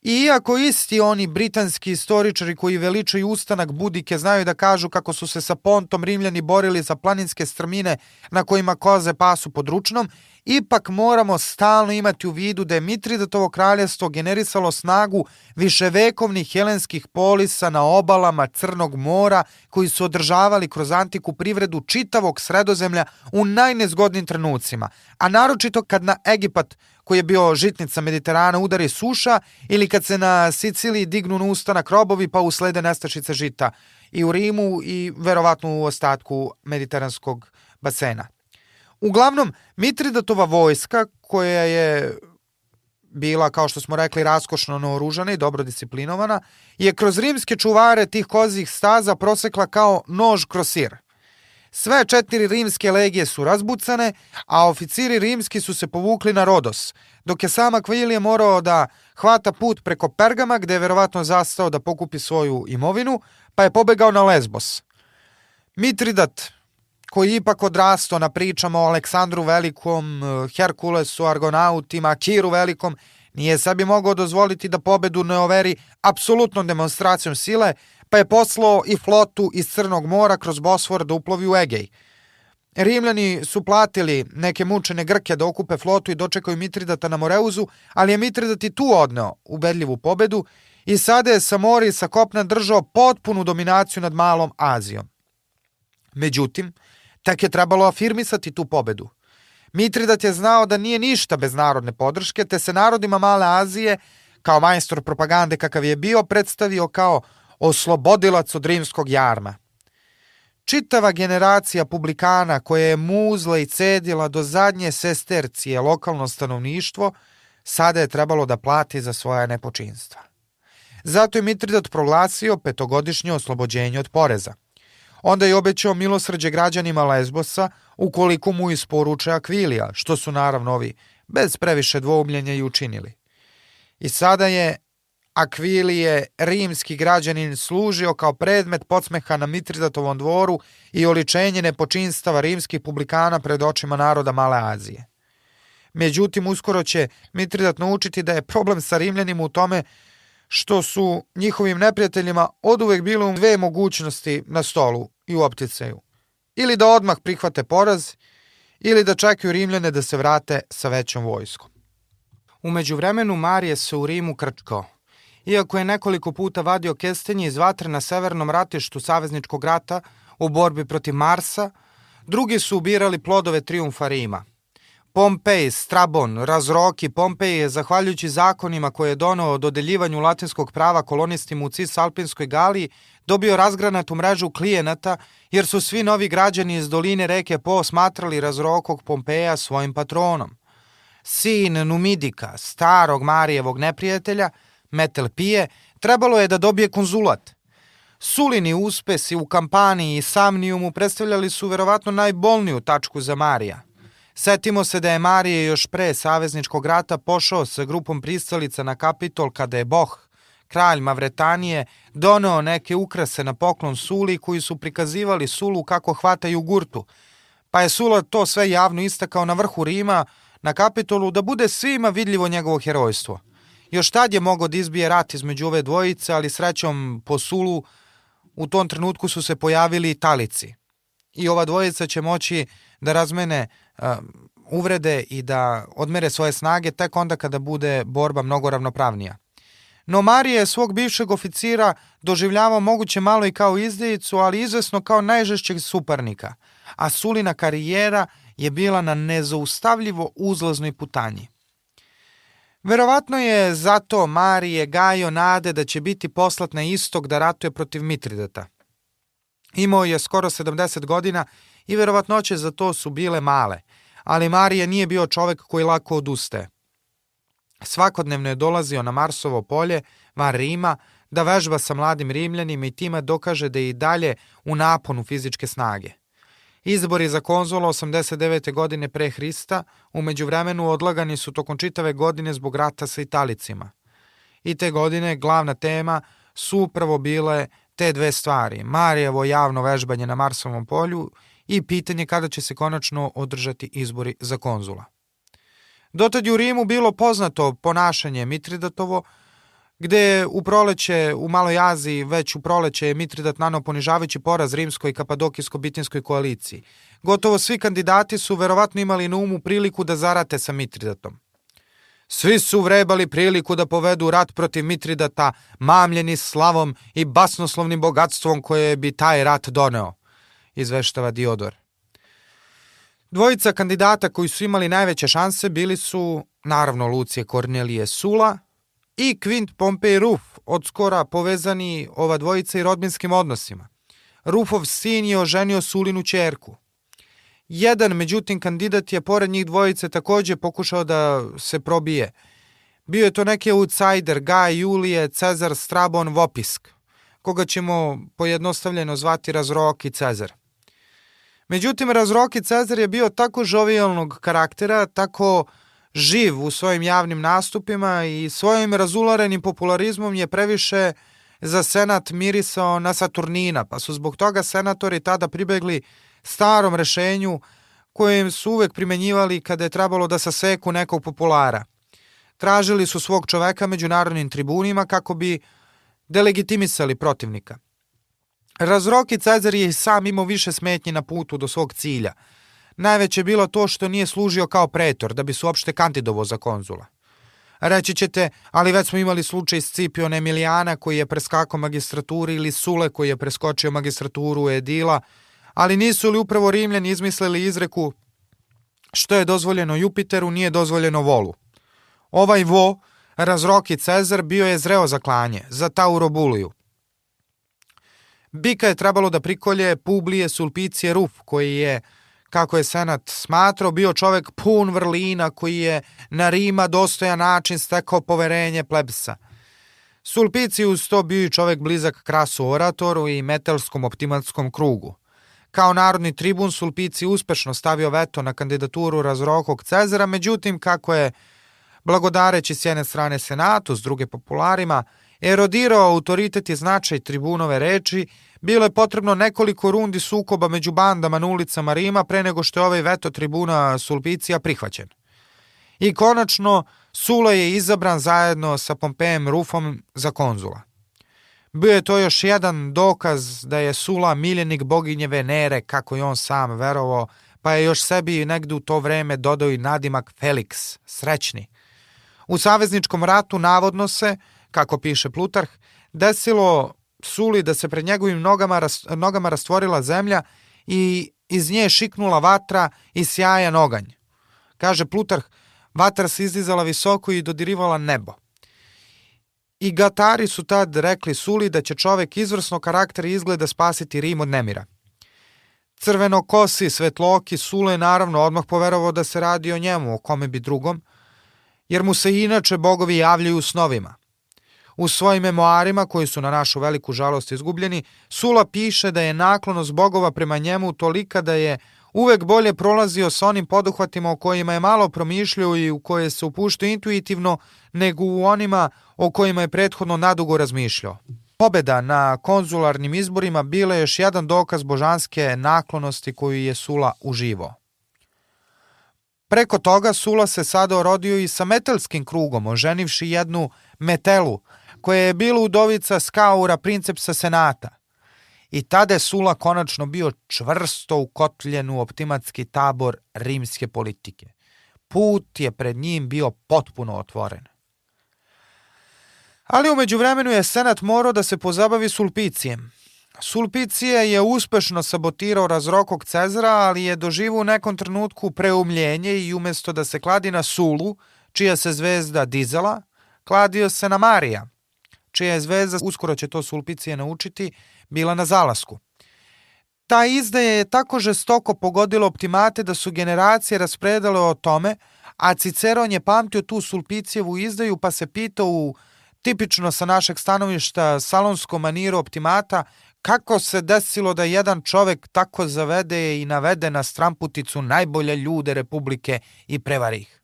Iako isti oni britanski istoričari koji veličaju ustanak Budike znaju da kažu kako su se sa Pontom Rimljani borili za planinske strmine na kojima koze pasu pod ručnom, ipak moramo stalno imati u vidu da je Mitridatovo kraljevstvo generisalo snagu viševekovnih helenskih polisa na obalama Crnog mora koji su održavali kroz antiku privredu čitavog sredozemlja u najnezgodnim trenucima, a naročito kad na Egipat koji je bio žitnica Mediterana udari suša ili kad se na Siciliji dignu na ustanak robovi pa uslede nestašice žita i u Rimu i verovatno u ostatku mediteranskog basena. Uglavnom, Mitridatova vojska, koja je bila, kao što smo rekli, raskošno naoružana i dobro disciplinovana, je kroz rimske čuvare tih kozih staza prosekla kao nož kroz sir. Sve četiri rimske legije su razbucane, a oficiri rimski su se povukli na Rodos, dok je sama Akvilije morao da hvata put preko Pergama, gde je verovatno zastao da pokupi svoju imovinu, pa je pobegao na Lesbos. Mitridat, koji ipak odrasto na pričama o Aleksandru Velikom, Herkulesu, Argonautima, Kiru Velikom, nije sebi mogao dozvoliti da pobedu ne overi apsolutnom demonstracijom sile, pa je poslao i flotu iz Crnog mora kroz Bosfor da uplovi u Egej. Rimljani su platili neke mučene Grke da okupe flotu i dočekaju Mitridata na Moreuzu, ali je Mitridat i tu odneo ubedljivu pobedu i sada je sa mori sa kopna držao potpunu dominaciju nad malom Azijom. Međutim, tek je trebalo afirmisati tu pobedu. Mitridat je znao da nije ništa bez narodne podrške, te se narodima Male Azije, kao majstor propagande kakav je bio, predstavio kao oslobodilac od rimskog jarma. Čitava generacija publikana koja je muzla i cedila do zadnje sestercije lokalno stanovništvo, sada je trebalo da plati za svoja nepočinstva. Zato je Mitridat proglasio petogodišnje oslobođenje od poreza. Onda je obećao milosrđe građanima Lesbosa ukoliko mu isporuče Akvilija, što su naravno ovi bez previše dvoumljenja i učinili. I sada je Akvilije, rimski građanin, služio kao predmet podsmeha na Mitridatovom dvoru i oličenje nepočinstava rimskih publikana pred očima naroda Male Azije. Međutim, uskoro će Mitridat naučiti da je problem sa rimljanima u tome što su njihovim neprijateljima od uvek bile dve mogućnosti na stolu i u opticaju. Ili da odmah prihvate poraz, ili da čekaju Rimljane da se vrate sa većom vojskom. Umeđu vremenu Marije se u Rimu krčkao. Iako je nekoliko puta vadio kestenje iz vatre na severnom ratištu Savezničkog rata u borbi protiv Marsa, drugi su ubirali plodove triumfa Rima – Pompej, Strabon, Razroki, Pompej je, zahvaljujući zakonima koje je donao o dodeljivanju latinskog prava kolonistima u Cisalpinskoj Galiji, dobio razgranatu mrežu klijenata, jer su svi novi građani iz doline reke Po smatrali Razrokog Pompeja svojim patronom. Sin Numidika, starog Marijevog neprijatelja, Metelpije, trebalo je da dobije konzulat. Sulini uspesi u kampaniji i Samnijumu predstavljali su verovatno najbolniju tačku za Marija – Setimo se da je Marije još pre Savezničkog rata pošao sa grupom pristalica na kapitol kada je Boh, kralj Mavretanije, doneo neke ukrase na poklon Suli koji su prikazivali Sulu kako hvataju gurtu, pa je Sula to sve javno istakao na vrhu Rima, na kapitolu, da bude svima vidljivo njegovo herojstvo. Još tad je mogao da izbije rat između ove dvojice, ali srećom po Sulu u tom trenutku su se pojavili Italici. I ova dvojica će moći da razmene uvrede i da odmere svoje snage tek onda kada bude borba mnogo ravnopravnija. No Marije je svog bivšeg oficira doživljavao moguće malo i kao izdejicu, ali izvesno kao najžešćeg suparnika, a Sulina karijera je bila na nezaustavljivo uzlaznoj putanji. Verovatno je zato Marije gajo nade da će biti poslat na istok da ratuje protiv Mitridata. Imao je skoro 70 godina i verovatnoće za to su bile male, ali Marije nije bio čovek koji lako odustaje. Svakodnevno je dolazio na Marsovo polje, van Rima, da vežba sa mladim Rimljanima i time dokaže da je i dalje u naponu fizičke snage. Izbori za konzula 89. godine pre Hrista umeđu vremenu odlagani su tokom čitave godine zbog rata sa Italicima. I te godine glavna tema su upravo bile te dve stvari, Marijevo javno vežbanje na Marsovom polju i pitanje kada će se konačno održati izbori za konzula. Dotad je u Rimu bilo poznato ponašanje Mitridatovo, gde u proleće u Maloj Aziji već u proleće je Mitridat nano ponižavajući poraz rimskoj i kapadokijsko-bitinskoj koaliciji. Gotovo svi kandidati su verovatno imali na umu priliku da zarate sa Mitridatom. Svi su vrebali priliku da povedu rat protiv Mitridata, mamljeni slavom i basnoslovnim bogatstvom koje bi taj rat doneo izveštava Diodor. Dvojica kandidata koji su imali najveće šanse bili su, naravno, Lucije Kornelije Sula i Quint Pompej Ruf, od skora povezani ova dvojica i rodbinskim odnosima. Rufov sin je oženio Sulinu čerku. Jedan, međutim, kandidat je pored njih dvojice takođe pokušao da se probije. Bio je to neki outsider, Gaj, Julije, Cezar, Strabon, Vopisk, koga ćemo pojednostavljeno zvati Razroki Cezar. Međutim, Razroki Cezar je bio tako žovijalnog karaktera, tako živ u svojim javnim nastupima i svojim razularenim popularizmom je previše za senat mirisao na Saturnina, pa su zbog toga senatori tada pribegli starom rešenju kojem su uvek primenjivali kada je trebalo da saseku nekog populara. Tražili su svog čoveka među narodnim tribunima kako bi delegitimisali protivnika. Razroki Cezar je sam imao više smetnji na putu do svog cilja. Najveće je bilo to što nije služio kao pretor da bi se uopšte kandidovo za konzula. Reći ćete, ali već smo imali slučaj Scipiona Emilijana koji je preskakao magistraturu ili Sule koji je preskočio magistraturu Edila, ali nisu li upravo Rimljani izmislili izreku što je dozvoljeno Jupiteru nije dozvoljeno Volu. Ovaj vo, razroki Cezar, bio je zreo za klanje, za Taurobuliju. Bika je trebalo da prikolje Publije Sulpicije Ruf, koji je, kako je senat smatrao, bio čovek pun vrlina, koji je na Rima dostojan način stekao poverenje plebsa. Sulpicijus to bio i čovek blizak krasu oratoru i metelskom optimatskom krugu. Kao narodni tribun Sulpici uspešno stavio veto na kandidaturu razrokog Cezara, međutim, kako je blagodareći s jedne strane senatu, s druge popularima, erodirao autoritet i značaj tribunove reči, bilo je potrebno nekoliko rundi sukoba među bandama na ulicama Rima pre nego što je ovaj veto tribuna Sulpicija prihvaćen. I konačno, Sula je izabran zajedno sa Pompejem Rufom za konzula. Bio je to još jedan dokaz da je Sula miljenik boginje Venere, kako je on sam verovao, pa je još sebi negde u to vreme dodao i nadimak Felix, srećni. U savezničkom ratu navodno se, kako piše Plutarh, desilo Suli da se pred njegovim nogama, nogama rastvorila zemlja i iz nje šiknula vatra i sjajan oganj. Kaže Plutarh, vatra se izdizala visoko i dodirivala nebo. I Gatari su tad rekli Suli da će čovek izvrsno karakter izgleda spasiti Rim od nemira. Crveno kosi, svetloki, Sule naravno odmah poverovao da se radi o njemu, o kome bi drugom, jer mu se inače bogovi javljaju u snovima. U svojim memoarima, koji su na našu veliku žalost izgubljeni, Sula piše da je naklonost bogova prema njemu tolika da je uvek bolje prolazio sa onim poduhvatima o kojima je malo promišljao i u koje se upuštao intuitivno, nego u onima o kojima je prethodno nadugo razmišljao. Pobeda na konzularnim izborima bila je još jedan dokaz božanske naklonosti koju je Sula uživao. Preko toga Sula se sada orodio i sa metelskim krugom, oženivši jednu metelu, koja je bila udovica Skaura, princepsa senata. I tada je Sula konačno bio čvrsto ukotljen u optimatski tabor rimske politike. Put je pred njim bio potpuno otvoren. Ali umeđu vremenu je senat morao da se pozabavi Sulpicijem. Sulpicije je uspešno sabotirao razrokog Cezara, ali je doživu u nekom trenutku preumljenje i umesto da se kladi na Sulu, čija se zvezda dizala, kladio se na Marija, čija je zvezda, uskoro će to Sulpicije naučiti, bila na zalasku. Ta izdaja je tako žestoko pogodila optimate da su generacije raspredale o tome, a Ciceron je pamtio tu Sulpicijevu izdaju pa se pitao u tipično sa našeg stanovišta salonskom maniru optimata kako se desilo da jedan čovek tako zavede i navede na stramputicu najbolje ljude Republike i prevari ih.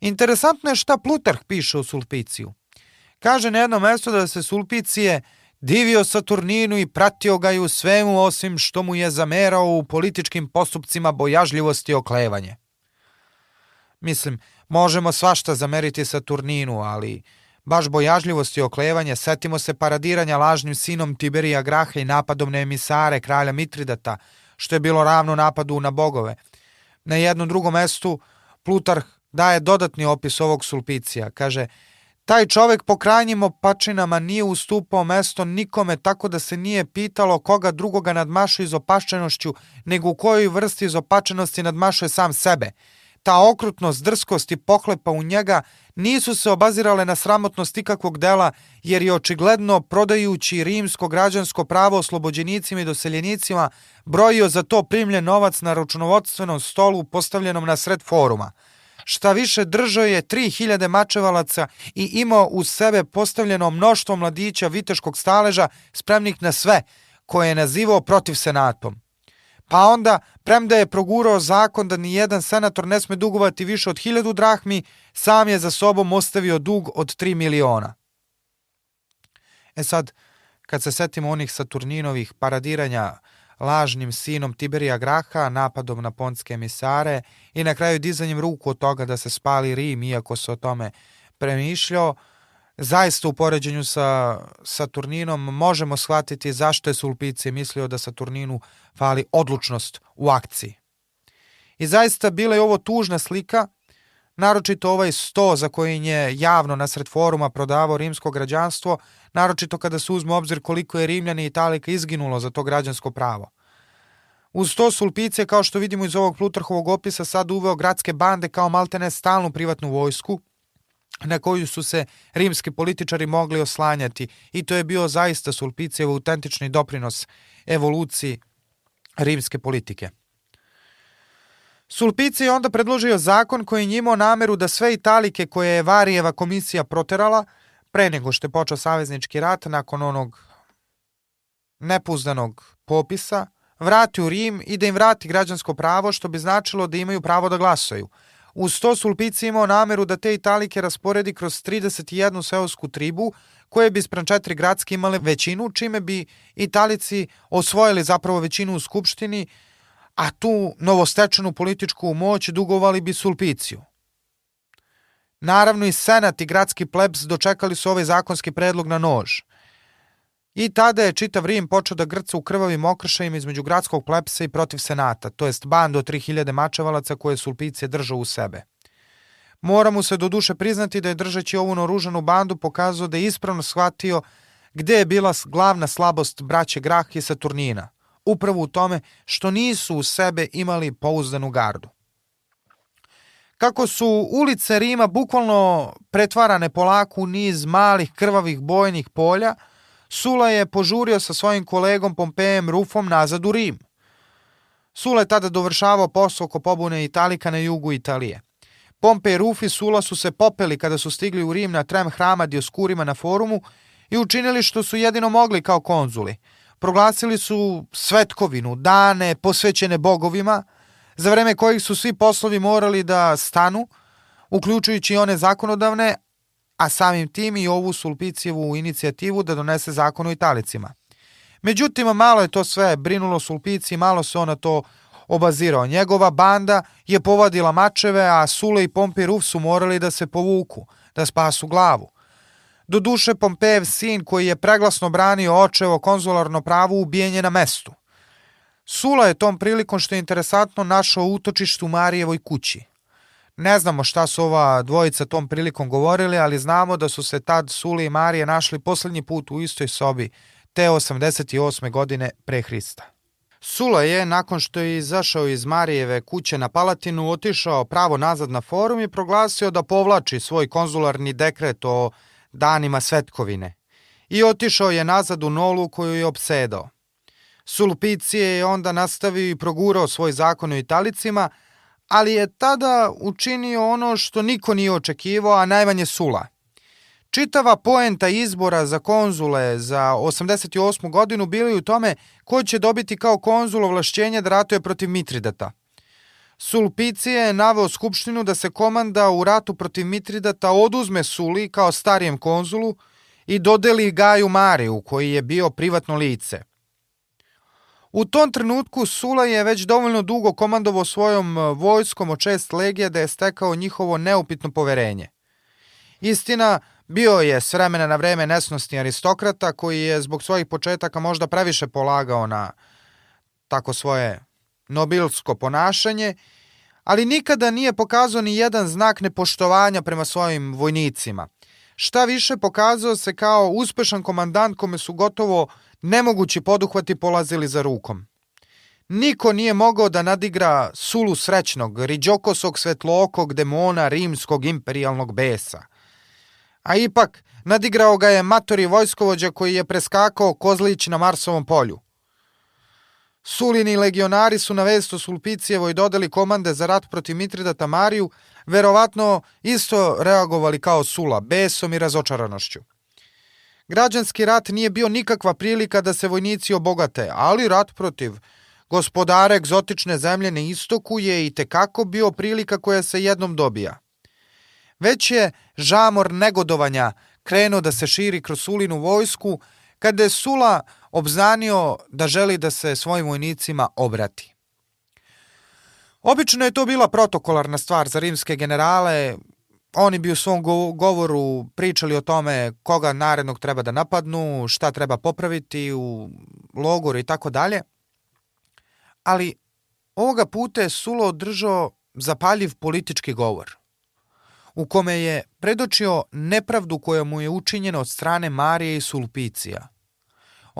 Interesantno je šta Plutarh piše o Sulpiciju. Kaže na jednom mestu da se Sulpicije divio Saturninu i pratio ga i u svemu osim što mu je zamerao u političkim postupcima bojažljivosti i oklevanje. Mislim, možemo svašta zameriti Saturninu, ali baš bojažljivost i oklevanje, setimo se paradiranja lažnim sinom Tiberija Graha i napadom na emisare kralja Mitridata, što je bilo ravno napadu na bogove. Na jednom drugom mestu Plutarh daje dodatni opis ovog sulpicija. Kaže, taj čovek po krajnjim opačinama nije ustupao mesto nikome tako da se nije pitalo koga drugoga nadmašuje izopačenošću, nego u kojoj vrsti izopačenosti nadmašuje sam sebe – ta okrutnost, drskost i pohlepa u njega nisu se obazirale na sramotnost ikakvog dela, jer je očigledno prodajući rimsko građansko pravo oslobođenicima i doseljenicima brojio za to primljen novac na računovodstvenom stolu postavljenom na sred foruma, Šta više, držao je 3000 mačevalaca i imao u sebe postavljeno mnoštvo mladića viteškog staleža spremnih na sve, koje je nazivao protiv senatom. Pa onda, premda je progurao zakon da ni jedan senator ne sme dugovati više od hiljadu drahmi, sam je za sobom ostavio dug od 3 miliona. E sad, kad se setimo onih Saturninovih paradiranja lažnim sinom Tiberija Graha, napadom na pontske emisare i na kraju dizanjem ruku od toga da se spali Rim, iako se o tome premišljao, zaista u poređenju sa Saturninom možemo shvatiti zašto je Sulpici mislio da Saturninu fali odlučnost u akciji. I zaista bila je ovo tužna slika, naročito ovaj sto za koji je javno nasred foruma prodavao rimsko građanstvo, naročito kada se uzme obzir koliko je Rimljani i Italika izginulo za to građansko pravo. Uz to Sulpice, kao što vidimo iz ovog Plutarhovog opisa, sad uveo gradske bande kao maltene stalnu privatnu vojsku, na koju su se rimski političari mogli oslanjati i to je bio zaista Sulpicijev autentični doprinos evoluciji rimske politike. Sulpici je onda predložio zakon koji je imao nameru da sve italike koje je Varijeva komisija proterala, pre nego što je počeo saveznički rat nakon onog nepuzdanog popisa, vrati u Rim i da im vrati građansko pravo, što bi značilo da imaju pravo da glasaju. Uz to Sulpici imao nameru da te italike rasporedi kroz 31 seosku tribu, koje bi sprem četiri gradske imale većinu, čime bi Italici osvojili zapravo većinu u Skupštini, a tu novostečenu političku moć dugovali bi Sulpiciju. Naravno i senat i gradski plebs dočekali su ovaj zakonski predlog na nož. I tada je čitav Rim počeo da grca u krvavim okršajima između gradskog plepsa i protiv senata, to jest bando 3000 mačevalaca koje Sulpicije držao u sebe. Mora mu se do duše priznati da je držeći ovu naoružanu bandu pokazao da je ispravno shvatio gde je bila glavna slabost braće Grah i Saturnina, upravo u tome što nisu u sebe imali pouzdanu gardu. Kako su ulice Rima bukvalno pretvarane polako u niz malih krvavih bojnih polja, Sula je požurio sa svojim kolegom Pompejem Rufom nazad u Rim. Sula je tada dovršavao posao oko pobune Italika na jugu Italije. Pompej i Ruf i Sula su se popeli kada su stigli u Rim na trem hrama Dioskurima na forumu i učinili što su jedino mogli kao konzuli. Proglasili su svetkovinu, dane posvećene bogovima, za vreme kojih su svi poslovi morali da stanu, uključujući one zakonodavne, a samim tim i ovu Sulpicijevu inicijativu da donese zakon o Italicima. Međutim, malo je to sve brinulo Sulpici, malo se ona to obazirao. Njegova banda je povadila mačeve, a Sule i Pompej Ruf su morali da se povuku, da spasu glavu. Do duše Pompejev sin koji je preglasno branio očevo konzularno pravo ubijen je na mestu. Sula je tom prilikom što je interesantno našao utočište u Marijevoj kući. Ne znamo šta su ova dvojica tom prilikom govorili, ali znamo da su se tad Suli i Marije našli poslednji put u istoj sobi, te 88. godine pre Hrista. Sula je, nakon što je izašao iz Marijeve kuće na Palatinu, otišao pravo nazad na forum i proglasio da povlači svoj konzularni dekret o danima svetkovine. I otišao je nazad u Nolu koju je obsedao. Sulpicije je onda nastavio i progurao svoj zakon o Italicima, ali je tada učinio ono što niko nije očekivao, a najmanje Sula. Čitava poenta izbora za konzule za 88. godinu bili u tome ko će dobiti kao konzul ovlašćenje da ratuje protiv Mitridata. Sulpicije je naveo Skupštinu da se komanda u ratu protiv Mitridata oduzme Suli kao starijem konzulu i dodeli Gaju Mariju, koji je bio privatno lice. U tom trenutku Sula je već dovoljno dugo komandovao svojom e, vojskom od šest legija da je stekao njihovo neupitno poverenje. Istina, bio je s vremena na vreme nesnosni aristokrata koji je zbog svojih početaka možda previše polagao na tako svoje nobilsko ponašanje, ali nikada nije pokazao ni jedan znak nepoštovanja prema svojim vojnicima. Šta više, pokazao se kao uspešan komandant kome su gotovo nemogući poduhvati polazili za rukom. Niko nije mogao da nadigra sulu srećnog, riđokosog svetlookog demona rimskog imperialnog besa. A ipak, nadigrao ga je matori vojskovođa koji je preskakao kozlić na Marsovom polju. Sulini legionari su na vest o Sulpicijevoj dodali komande za rat protiv Mitridata Mariju, verovatno isto reagovali kao Sula, besom i razočaranošću. Građanski rat nije bio nikakva prilika da se vojnici obogate, ali rat protiv gospodara egzotične zemlje na istoku je i tekako bio prilika koja se jednom dobija. Već je žamor negodovanja krenuo da se širi kroz Sulinu vojsku, kada je Sula obznanio da želi da se svojim vojnicima obrati. Obično je to bila protokolarna stvar za rimske generale, oni bi u svom govoru pričali o tome koga narednog treba da napadnu, šta treba popraviti u logoru i tako dalje. Ali ovoga puta je Sulo održao zapaljiv politički govor u kome je predočio nepravdu koja mu je učinjena od strane Marije i Sulpicija.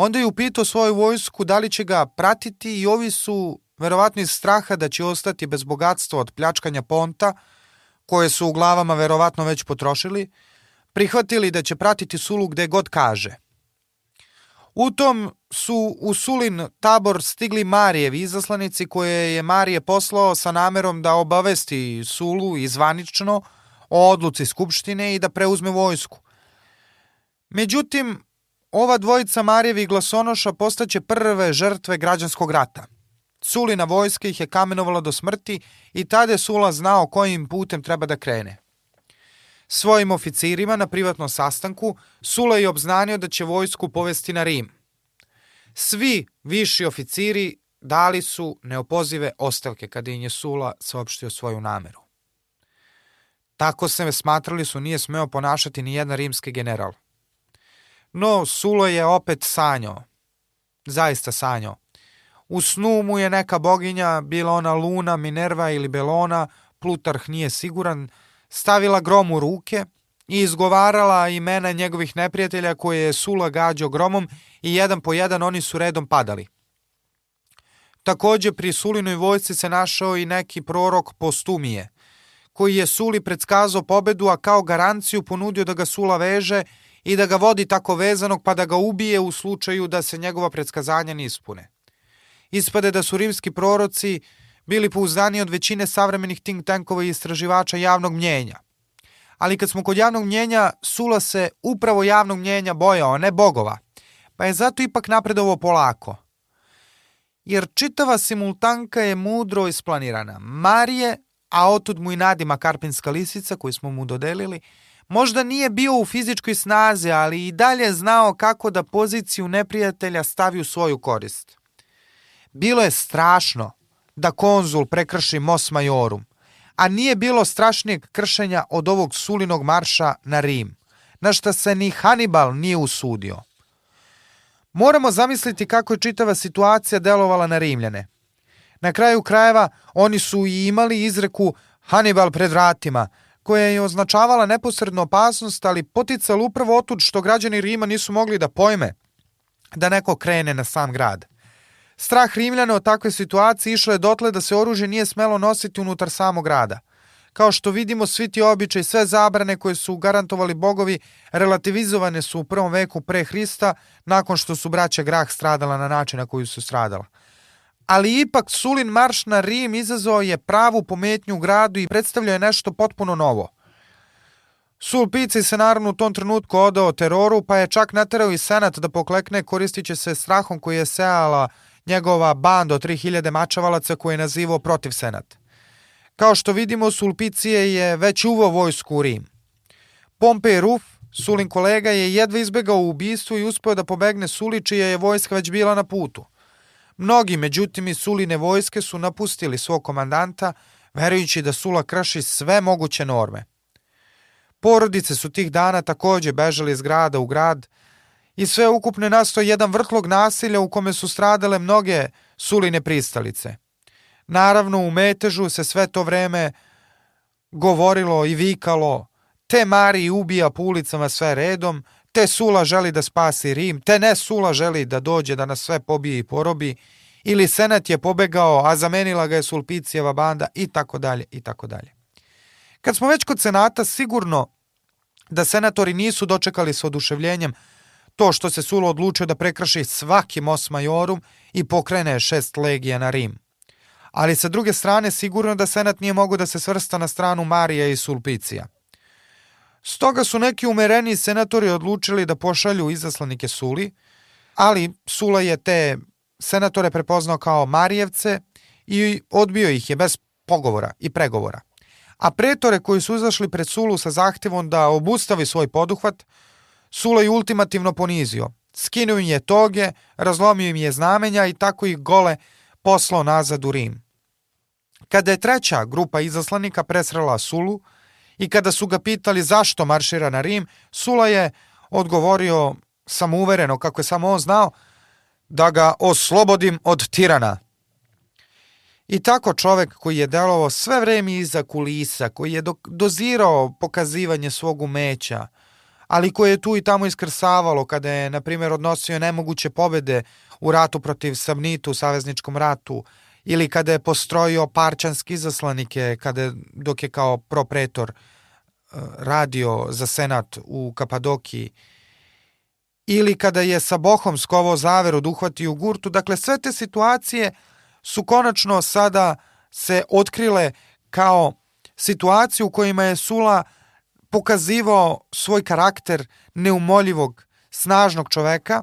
Onda je upitao svoju vojsku da li će ga pratiti i ovi su, verovatno iz straha da će ostati bez bogatstva od pljačkanja ponta, koje su u glavama verovatno već potrošili, prihvatili da će pratiti Sulu gde god kaže. U tom su u Sulin tabor stigli Marijevi izaslanici koje je Marije poslao sa namerom da obavesti Sulu izvanično o odluci Skupštine i da preuzme vojsku. Međutim, ova dvojica Marijevi glasonoša postaće prve žrtve građanskog rata – Sulina vojska ih je kamenovala do smrti i tada je Sula znao kojim putem treba da krene. Svojim oficirima na privatnom sastanku Sula je obznanio da će vojsku povesti na Rim. Svi viši oficiri dali su neopozive ostavke kada je Sula saopštio svoju nameru. Tako se smatrali su nije smeo ponašati ni jedan rimski general. No, Sulo je opet sanjao. Zaista sanjao U snu mu je neka boginja, bila ona Luna, Minerva ili Belona, Plutarh nije siguran, stavila grom u ruke i izgovarala imena njegovih neprijatelja koje je Sula gađao gromom i jedan po jedan oni su redom padali. Takođe pri Sulinoj vojci se našao i neki prorok Postumije, koji je Suli predskazao pobedu, a kao garanciju ponudio da ga Sula veže i da ga vodi tako vezanog pa da ga ubije u slučaju da se njegova predskazanja ne ispune ispade da su rimski proroci bili pouzdani od većine savremenih think tankova i istraživača javnog mnjenja. Ali kad smo kod javnog mnjenja, Sula se upravo javnog mnjenja bojao, ne bogova, pa je zato ipak napredovo polako. Jer čitava simultanka je mudro isplanirana. Marije, a otud mu i nadima karpinska lisica koju smo mu dodelili, možda nije bio u fizičkoj snazi, ali i dalje znao kako da poziciju neprijatelja stavi u svoju korist. Bilo je strašno da konzul prekrši Mos Majorum, a nije bilo strašnijeg kršenja od ovog sulinog marša na Rim, na šta se ni Hannibal nije usudio. Moramo zamisliti kako je čitava situacija delovala na Rimljane. Na kraju krajeva oni su i imali izreku Hannibal pred vratima, koja je označavala neposrednu opasnost, ali poticala upravo otud što građani Rima nisu mogli da pojme da neko krene na sam grad. Strah Rimljana od takve situacije išlo je dotle da se oružje nije smelo nositi unutar samog grada. Kao što vidimo, svi ti običaj, sve zabrane koje su garantovali bogovi, relativizovane su u prvom veku pre Hrista, nakon što su braća Grah stradala na način na koju su stradala. Ali ipak Sulin marš na Rim izazvao je pravu pometnju u gradu i predstavljao je nešto potpuno novo. Sulpici se naravno u tom trenutku odao teroru, pa je čak naterao i senat da poklekne koristiće se strahom koji je seala njegova banda od 3000 mačavalaca koje je nazivao protiv senat. Kao što vidimo, Sulpicije je već uvo vojsku u Rim. Pompej Ruf, Sulin kolega, je jedva izbegao ubistvu i uspeo da pobegne Suli, čija je vojska već bila na putu. Mnogi, međutim, iz Suline vojske su napustili svog komandanta, verujući da Sula krši sve moguće norme. Porodice su tih dana takođe bežali iz grada u grad, i sve ukupno nasto jedan vrtlog nasilja u kome su stradale mnoge suline pristalice. Naravno, u metežu se sve to vreme govorilo i vikalo te Mari ubija po ulicama sve redom, te Sula želi da spasi Rim, te ne Sula želi da dođe da nas sve pobije i porobi, ili Senat je pobegao, a zamenila ga je Sulpicijeva banda i tako dalje i tako dalje. Kad smo već kod Senata, sigurno da senatori nisu dočekali s oduševljenjem To što se Sulo odlučio da prekrši svaki Mos Majorum i pokrene šest legija na Rim. ali sa druge strane sigurno da senat nije mogo da se svrsta na stranu Marija i Sulpicija. Stoga su neki umereni senatori odlučili da pošalju izaslanike Suli, ali Sula je te senatore prepoznao kao Marijevce i odbio ih je bez pogovora i pregovora. A pretore koji su izašli pred Sulu sa zahtevom da obustavi svoj poduhvat, Sula je ultimativno ponizio. Skinuo im je toge, razlomio im je znamenja i tako ih gole poslao nazad u Rim. Kada je treća grupa izaslanika presrela Sulu i kada su ga pitali zašto maršira na Rim, Sula je odgovorio samouvereno, kako je samo on znao, da ga oslobodim od tirana. I tako čovek koji je delovao sve vreme iza kulisa, koji je dozirao pokazivanje svog umeća, ali koje je tu i tamo iskrsavalo kada je, na primjer, odnosio nemoguće pobede u ratu protiv Samnitu, u savezničkom ratu, ili kada je postrojio parčanski izaslanike, kada je, dok je kao propretor eh, radio za senat u Kapadokiji, ili kada je sa Bohom skovao zaveru da uhvati u gurtu. Dakle, sve te situacije su konačno sada se otkrile kao situaciju u kojima je Sula pokazivao svoj karakter neumoljivog, snažnog čoveka,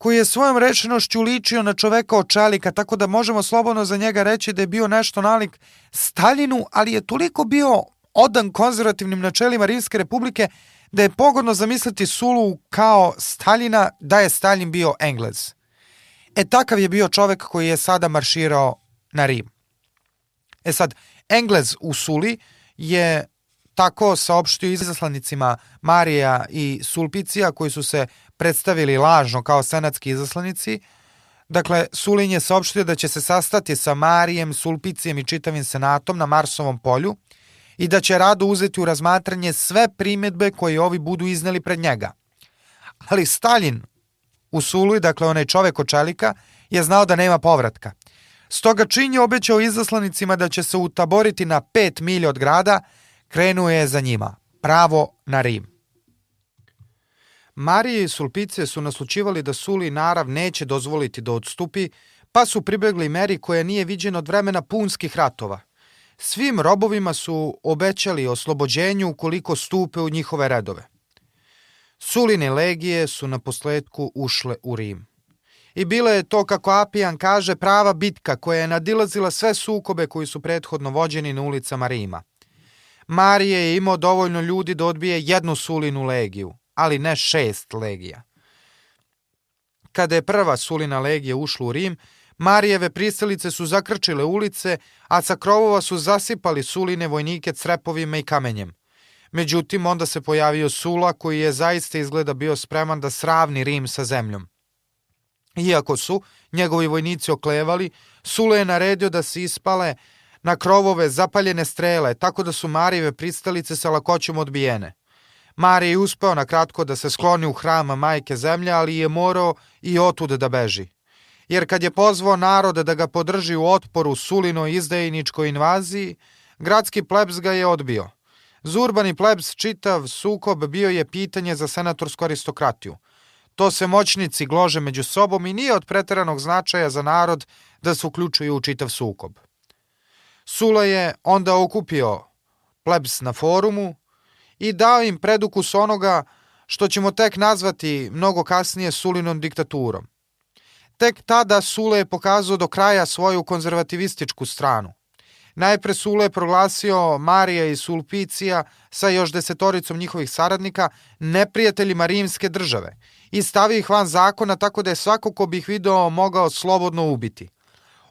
koji je svojom rečenošću ličio na čoveka od čelika, tako da možemo slobodno za njega reći da je bio nešto nalik Staljinu, ali je toliko bio odan konzervativnim načelima Rimske republike da je pogodno zamisliti Sulu kao Staljina da je Stalin bio Englez. E takav je bio čovek koji je sada marširao na Rim. E sad, Englez u Suli je tako saopštio izaslanicima Marija i Sulpicija koji su se predstavili lažno kao senatski izaslanici. Dakle, Sulin je saopštio da će se sastati sa Marijem, Sulpicijem i čitavim senatom na Marsovom polju i da će rado uzeti u razmatranje sve primetbe koje ovi budu izneli pred njega. Ali Stalin u Sului, dakle onaj čovek od čelika, je znao da nema povratka. Stoga čin je obećao izaslanicima da će se utaboriti na pet milja od grada, krenuo je za njima, pravo na Rim. Marije i Sulpice su naslučivali da Suli narav neće dozvoliti da odstupi, pa su pribegli meri koja nije viđena od vremena punskih ratova – Svim robovima su obećali oslobođenju ukoliko stupe u njihove redove. Suline legije su na posledku ušle u Rim. I bila je to, kako Apijan kaže, prava bitka koja je nadilazila sve sukobe koji su prethodno vođeni na ulicama Rima. Marije je imao dovoljno ljudi da odbije jednu Sulinu legiju, ali ne šest legija. Kada je prva Sulina legija ušla u Rim, Marijeve pristalice su zakrčile ulice, a sa krovova su zasipali Suline vojnike crepovima i kamenjem. Međutim, onda se pojavio Sula koji je zaista izgleda bio spreman da sravni Rim sa zemljom. Iako su njegovi vojnici oklevali, Sula je naredio da se ispale na krovove zapaljene strele, tako da su Marijeve pristalice sa lakoćom odbijene. Marije je uspeo na kratko da se skloni u hrama majke zemlje, ali je morao i otud da beži jer kad je pozvao narod da ga podrži u otporu Sulinoj izdajničkoj invaziji, gradski plebs ga je odbio. Zurbani plebs čitav sukob bio je pitanje za senatorsku aristokratiju. To se moćnici glože među sobom i nije od preteranog značaja za narod da se uključuju u čitav sukob. Sula je onda okupio plebs na forumu i dao im predukus onoga što ćemo tek nazvati mnogo kasnije Sulinom diktaturom. Tek tada Sule je pokazao do kraja svoju konzervativističku stranu. Najpre Sule je proglasio Marija i Sulpicija sa još desetoricom njihovih saradnika neprijateljima rimske države i stavio ih van zakona tako da je svako ko bi ih video mogao slobodno ubiti.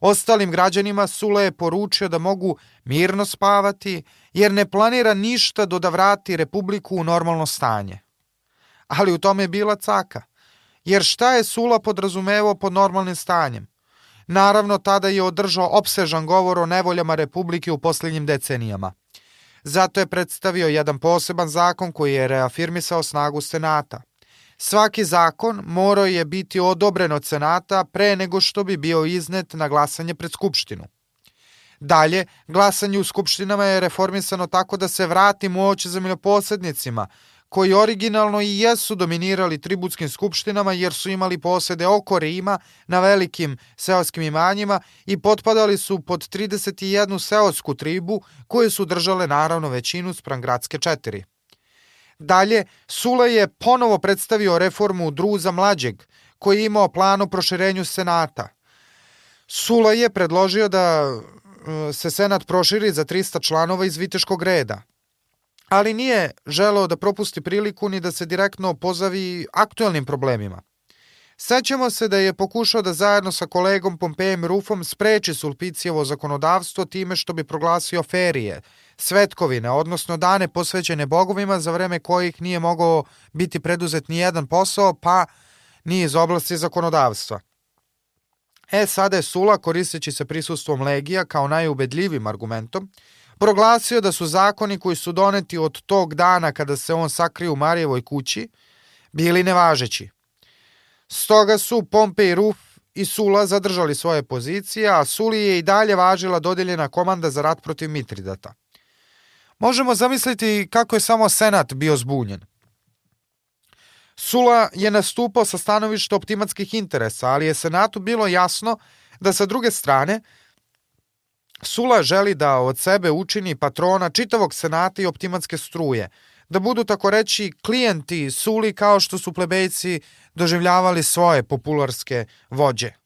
Ostalim građanima Sule je poručio da mogu mirno spavati jer ne planira ništa do da vrati Republiku u normalno stanje. Ali u tome je bila caka. Jer šta je Sula podrazumevao pod normalnim stanjem? Naravno, tada je održao opsežan govor o nevoljama Republike u posljednjim decenijama. Zato je predstavio jedan poseban zakon koji je reafirmisao snagu Senata. Svaki zakon morao je biti odobren od Senata pre nego što bi bio iznet na glasanje pred Skupštinu. Dalje, glasanje u Skupštinama je reformisano tako da se vrati moć zemljoposednicima, koji originalno i jesu dominirali tributskim skupštinama jer su imali posede oko Rima na velikim seoskim imanjima i potpadali su pod 31 seosku tribu koje su držale naravno većinu spram gradske četiri. Dalje, Sula je ponovo predstavio reformu Druza Mlađeg, koji je imao plan o proširenju Senata. Sula je predložio da e, se Senat proširi za 300 članova iz Viteškog reda – ali nije želeo da propusti priliku ni da se direktno pozavi aktuelnim problemima. Sećamo se da je pokušao da zajedno sa kolegom Pompejem Rufom spreči Sulpicijevo zakonodavstvo time što bi proglasio ferije, svetkovine, odnosno dane posvećene bogovima za vreme kojih nije mogao biti preduzet ni jedan posao, pa ni iz oblasti zakonodavstva. E, sada je Sula, koristeći se prisustvom legija kao najubedljivim argumentom, proglasio da su zakoni koji su doneti od tog dana kada se on sakrio u Marijevoj kući bili nevažeći. Stoga su Pompej Ruf i Sula zadržali svoje pozicije, a Suli je i dalje važila dodeljena komanda za rat protiv Mitridata. Možemo zamisliti kako je samo Senat bio zbunjen. Sula je nastupao sa stanovišta optimatskih interesa, ali je Senatu bilo jasno da sa druge strane Sula želi da od sebe učini patrona čitavog senata i optimatske struje, da budu tako reći klijenti Suli kao što su plebejci doživljavali svoje popularske vođe.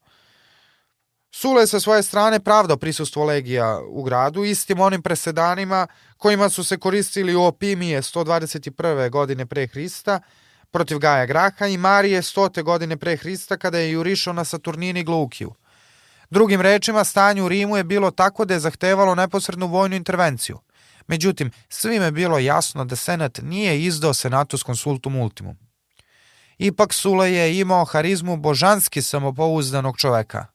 Sula je sa svoje strane pravdao prisustvo legija u gradu istim onim presedanima kojima su se koristili u Opimije 121. godine pre Hrista protiv Gaja Graha i Marije 100. godine pre Hrista kada je jurišao na Saturnini Glukiju. Drugim rečima, stanje u Rimu je bilo tako da je zahtevalo neposrednu vojnu intervenciju. Međutim, svime je bilo jasno da Senat nije izdao Senatus consultum ultimum. Ipak Sula je imao harizmu božanski samopouzdanog čoveka.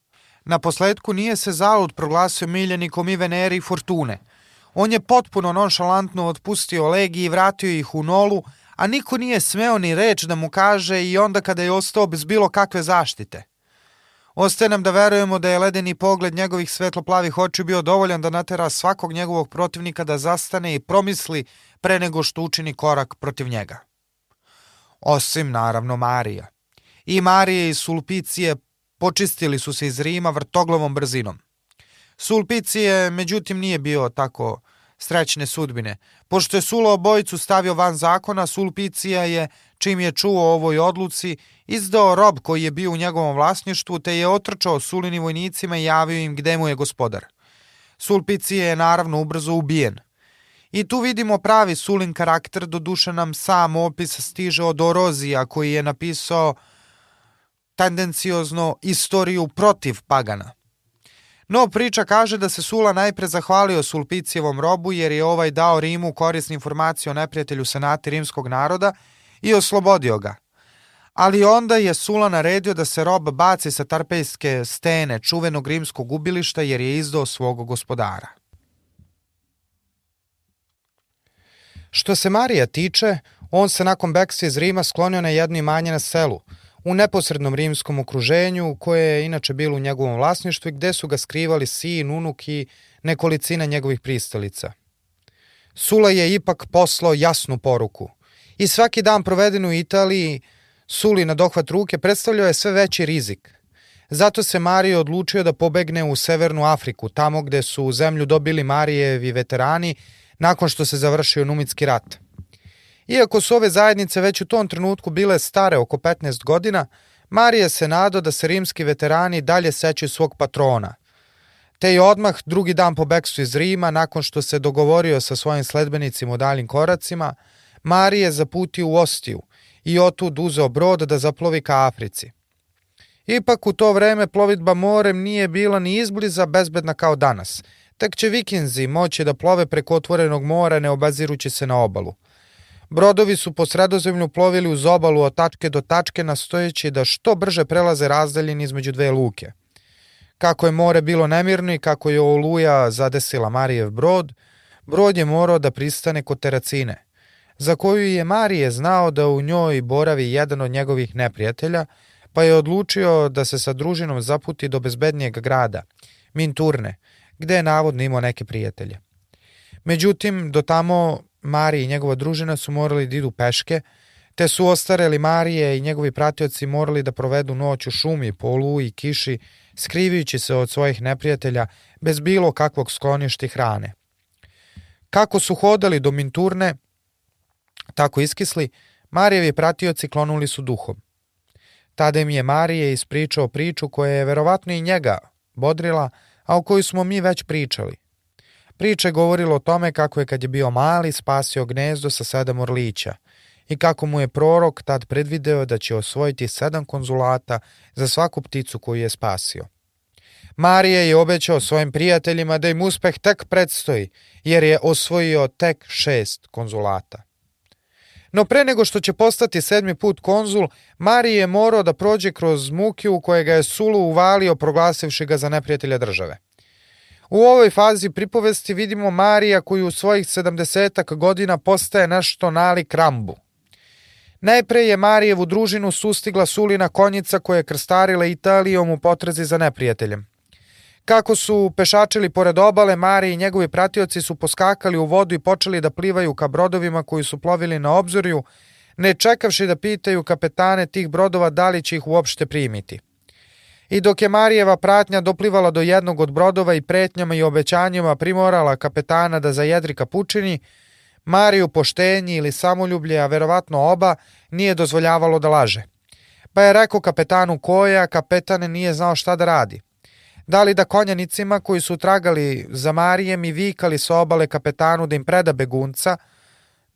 Na posledku nije se zalud proglasio miljenikom i Venere i Fortune. On je potpuno nonšalantno otpustio legiji i vratio ih u nolu, a niko nije smeo ni reč da mu kaže i onda kada je ostao bez bilo kakve zaštite. Ostaje nam da verujemo da je ledeni pogled njegovih svetloplavih očiju bio dovoljan da natera svakog njegovog protivnika da zastane i promisli pre nego što učini korak protiv njega. Osim, naravno, Marija. I Marije i Sulpicije počistili su se iz Rima vrtoglavom brzinom. Sulpicije, međutim, nije bio tako srećne sudbine. Pošto je Sulo obojicu stavio van zakona, Sulpicija je, čim je čuo o ovoj odluci, izdao rob koji je bio u njegovom vlasništvu, te je otrčao Sulini vojnicima i javio im gde mu je gospodar. Sulpicije je naravno ubrzo ubijen. I tu vidimo pravi Sulin karakter, do duše nam sam opis stiže od Orozija koji je napisao tendenciozno istoriju protiv pagana. No, priča kaže da se Sula najpre zahvalio Sulpicijevom robu jer je ovaj dao Rimu korisne informacije o neprijatelju senati rimskog naroda i oslobodio ga. Ali onda je Sula naredio da se rob baci sa tarpejske stene čuvenog rimskog ubilišta jer je izdao svog gospodara. Što se Marija tiče, on se nakon bekstva iz Rima sklonio na jedno imanje na selu – u neposrednom rimskom okruženju koje je inače bilo u njegovom vlasništvu i gde su ga skrivali sin, unuk i nekolicina njegovih pristalica. Sula je ipak poslao jasnu poruku i svaki dan proveden u Italiji Suli na dohvat ruke predstavljao je sve veći rizik. Zato se Mario odlučio da pobegne u Severnu Afriku, tamo gde su u zemlju dobili Marijevi veterani nakon što se završio Numitski rat. Iako su ove zajednice već u tom trenutku bile stare oko 15 godina, Marije se nado da se rimski veterani dalje sećaju svog patrona. Te je odmah drugi dan po beksu iz Rima, nakon što se dogovorio sa svojim sledbenicima u daljim koracima, Marije zaputio u Ostiju i otud uzeo brod da zaplovi ka Africi. Ipak u to vreme plovidba morem nije bila ni izbliza bezbedna kao danas, tek će vikinzi moći da plove preko otvorenog mora ne obazirući se na obalu – Brodovi su po sredozemlju plovili uz obalu od tačke do tačke nastojeći da što brže prelaze razdaljeni između dve luke. Kako je more bilo nemirno i kako je oluja zadesila Marijev brod, brod je morao da pristane kod Teracine, za koju je Marije znao da u njoj boravi jedan od njegovih neprijatelja, pa je odlučio da se sa družinom zaputi do bezbednijeg grada, Minturne, gde je navodno imao neke prijatelje. Međutim, do tamo Marije i njegova družina su morali da idu peške, te su ostareli Marije i njegovi pratioci morali da provedu noć u šumi, po oluji i kiši, skrivajući se od svojih neprijatelja bez bilo kakvog skloništa i hrane. Kako su hodali do Minturne, tako iskisli, Marijevi pratioci klonuli su duhom. Tada im je Marije ispričao priču koja je verovatno i njega bodrila, a o kojoj smo mi već pričali. Priča je govorila o tome kako je kad je bio mali spasio gnezdo sa sedam orlića i kako mu je prorok tad predvideo da će osvojiti sedam konzulata za svaku pticu koju je spasio. Marije je obećao svojim prijateljima da im uspeh tek predstoji, jer je osvojio tek šest konzulata. No pre nego što će postati sedmi put konzul, Marije je morao da prođe kroz muke u koje ga je Sulu uvalio proglasivši ga za neprijatelja države. U ovoj fazi pripovesti vidimo Marija koju u svojih sedamdesetak godina postaje nešto nalik Rambu. Najpre je Marijevu družinu sustigla Sulina konjica koja je krstarila Italijom u potrazi za neprijateljem. Kako su pešačili pored obale, Mariji i njegovi pratioci su poskakali u vodu i počeli da plivaju ka brodovima koji su plovili na obzorju, ne čekavši da pitaju kapetane tih brodova da li će ih uopšte primiti. I dok je Marijeva pratnja doplivala do jednog od brodova i pretnjama i obećanjima primorala kapetana da zajedri kapučini, Mariju poštenji ili samoljublje, a verovatno oba, nije dozvoljavalo da laže. Pa je rekao kapetanu koja, kapetan nije znao šta da radi. Da li da konjanicima koji su tragali za Marijem i vikali sa obale kapetanu da im preda begunca,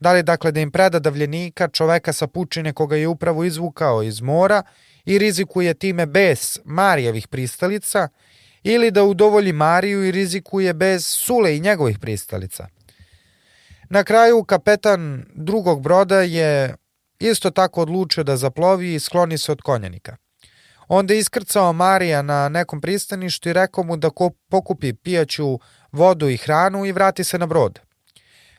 da li dakle da im preda davljenika, čoveka sa pučine koga je upravo izvukao iz mora i rizikuje time bez Marijevih pristalica, ili da udovolji Mariju i rizikuje bez Sule i njegovih pristalica. Na kraju kapetan drugog broda je isto tako odlučio da zaplovi i skloni se od konjanika. Onda je iskrcao Marija na nekom pristaništu i rekao mu da pokupi pijaću vodu i hranu i vrati se na brod.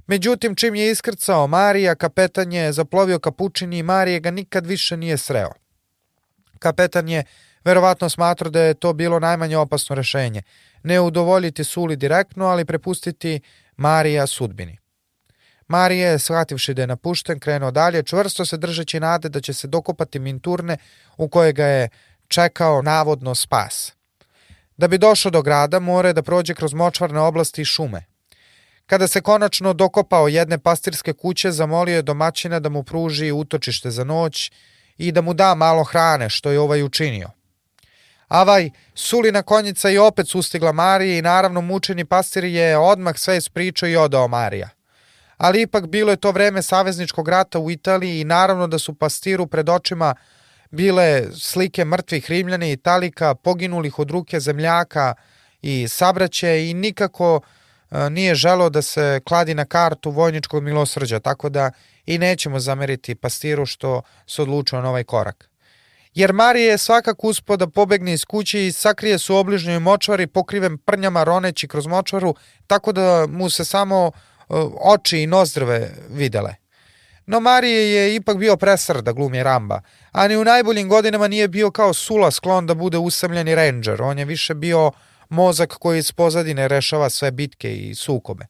Međutim, čim je iskrcao Marija, kapetan je zaplovio kapučini i Marije ga nikad više nije sreo. Kapetan je verovatno smatrao da je to bilo najmanje opasno rešenje. Ne udovoljiti Suli direktno, ali prepustiti Marija sudbini. Marija je, shvativši da je napušten, krenuo dalje, čvrsto se držeći nade da će se dokopati minturne u koje ga je čekao navodno spas. Da bi došao do grada, mora da prođe kroz močvarne oblasti i šume. Kada se konačno dokopao jedne pastirske kuće, zamolio je domaćina da mu pruži utočište za noć i da mu da malo hrane, što je ovaj učinio. Avaj, sulina konjica i opet sustigla Marije i naravno mučeni pastir je odmah sve ispričao i odao Marija. Ali ipak bilo je to vreme savezničkog rata u Italiji i naravno da su pastiru pred očima bile slike mrtvih Rimljana i Italika, poginulih od ruke zemljaka i sabraće i nikako e, nije želo da se kladi na kartu vojničkog milosrđa, tako da i nećemo zameriti pastiru što se odlučio na ovaj korak. Jer Marije je svakako uspio da pobegne iz kuće i sakrije se u obližnjoj močvari pokriven prnjama roneći kroz močvaru, tako da mu se samo e, oči i nozdrve videle. No Marije je ipak bio presar da glumi Ramba, a ni u najboljim godinama nije bio kao Sula sklon da bude usamljeni ranger, on je više bio mozak koji iz pozadine rešava sve bitke i sukobe.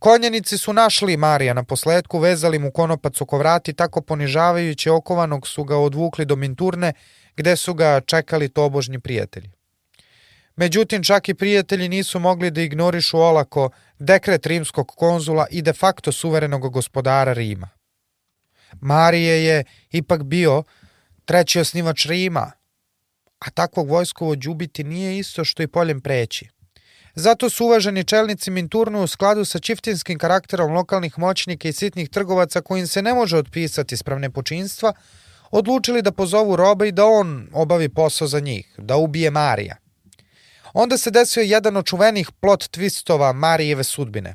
Konjenici su našli Marija na posledku, vezali mu konopac oko vrati, tako ponižavajući okovanog su ga odvukli do Minturne, gde su ga čekali tobožnji prijatelji. Međutim, čak i prijatelji nisu mogli da ignorišu olako dekret rimskog konzula i de facto suverenog gospodara Rima. Marije je ipak bio treći osnivač Rima, a takvog vojskovođu ubiti nije isto što i poljem preći. Zato su uvaženi čelnici Minturnu u skladu sa čiftinskim karakterom lokalnih moćnika i sitnih trgovaca kojim se ne može otpisati spravne počinstva, odlučili da pozovu roba i da on obavi posao za njih, da ubije Marija. Onda se desio jedan od čuvenih plot twistova Marijeve sudbine.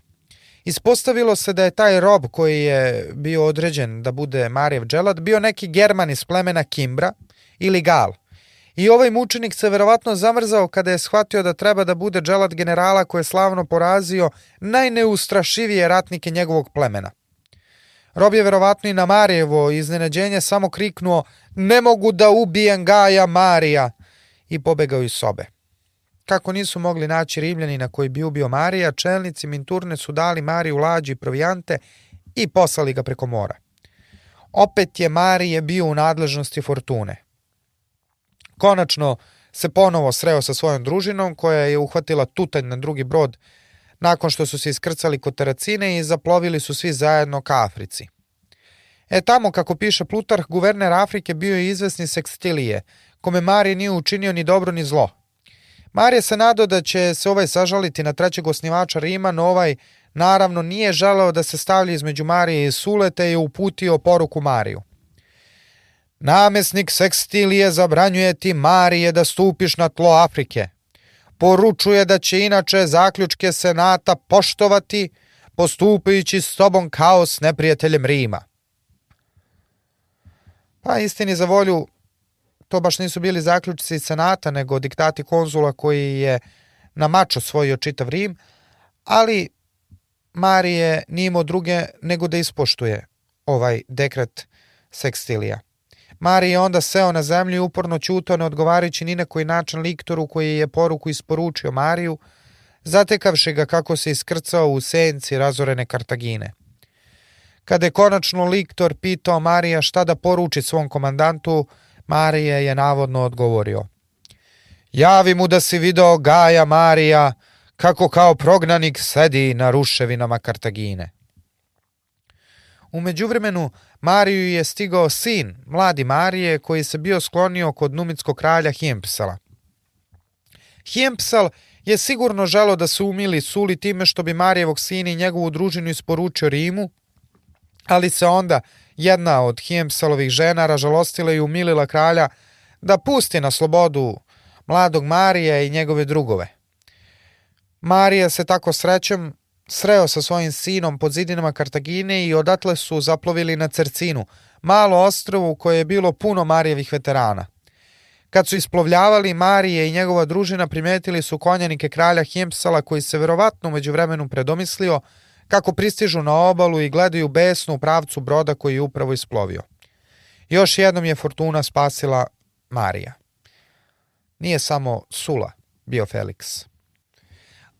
Ispostavilo se da je taj rob koji je bio određen da bude Marijev dželat bio neki German iz plemena Kimbra ili Gal. I ovaj mučenik se verovatno zamrzao kada je shvatio da treba da bude dželat generala koji je slavno porazio najneustrašivije ratnike njegovog plemena. Rob je verovatno i na Marijevo iznenađenje samo kriknuo ne mogu da ubijem Gaja Marija i pobegao iz sobe. Kako nisu mogli naći Rimljanina koji bi ubio Marija, čelnici Minturne su dali Mariju lađi i provijante i poslali ga preko mora. Opet je Marije bio u nadležnosti Fortune. Konačno se ponovo sreo sa svojom družinom koja je uhvatila tutanj na drugi brod nakon što su se iskrcali kod Teracine i zaplovili su svi zajedno ka Africi. E tamo, kako piše Plutarh, guverner Afrike bio je izvesni Sekstilije, kome Marije nije učinio ni dobro ni zlo. Marije se nadao da će se ovaj sažaliti na trećeg osnivača Rima, no ovaj naravno nije želeo da se stavlja između Marije i Sule, te je uputio poruku Mariju. Namesnik Sekstilije zabranjuje ti Marije da stupiš na tlo Afrike. Poručuje da će inače zaključke Senata poštovati, postupajući s tobom kao s neprijateljem Rima. Pa istini za volju, to baš nisu bili zaključci senata, nego diktati konzula koji je na mač osvojio čitav Rim, ali Marije nije imao druge nego da ispoštuje ovaj dekret Sekstilija. Marije je onda seo na zemlju i uporno ćutao ne odgovarajući ni na koji način liktoru koji je poruku isporučio Mariju, zatekavši ga kako se iskrcao u senci razorene Kartagine. Kada je konačno liktor pitao Marija šta da poruči svom komandantu, Marije je navodno odgovorio. Javi mu da si video Gaja Marija kako kao prognanik sedi na ruševinama Kartagine. U međuvremenu Mariju je stigao sin, mladi Marije, koji se bio sklonio kod numitskog kralja Hiempsala. Hiempsal je sigurno želo da se umili Suli time što bi Marijevog sina i njegovu družinu isporučio Rimu, ali se onda jedna od Hiempsalovih žena ražalostila i umilila kralja da pusti na slobodu mladog Marija i njegove drugove. Marija se tako srećem sreo sa svojim sinom pod zidinama Kartagine i odatle su zaplovili na Cercinu, malo ostrovu koje je bilo puno Marijevih veterana. Kad su isplovljavali, Marije i njegova družina primetili su konjanike kralja Hiempsala koji se verovatno među vremenu predomislio kako pristižu na obalu i gledaju besnu u pravcu broda koji je upravo isplovio. Još jednom je fortuna spasila Marija. Nije samo Sula bio Felix.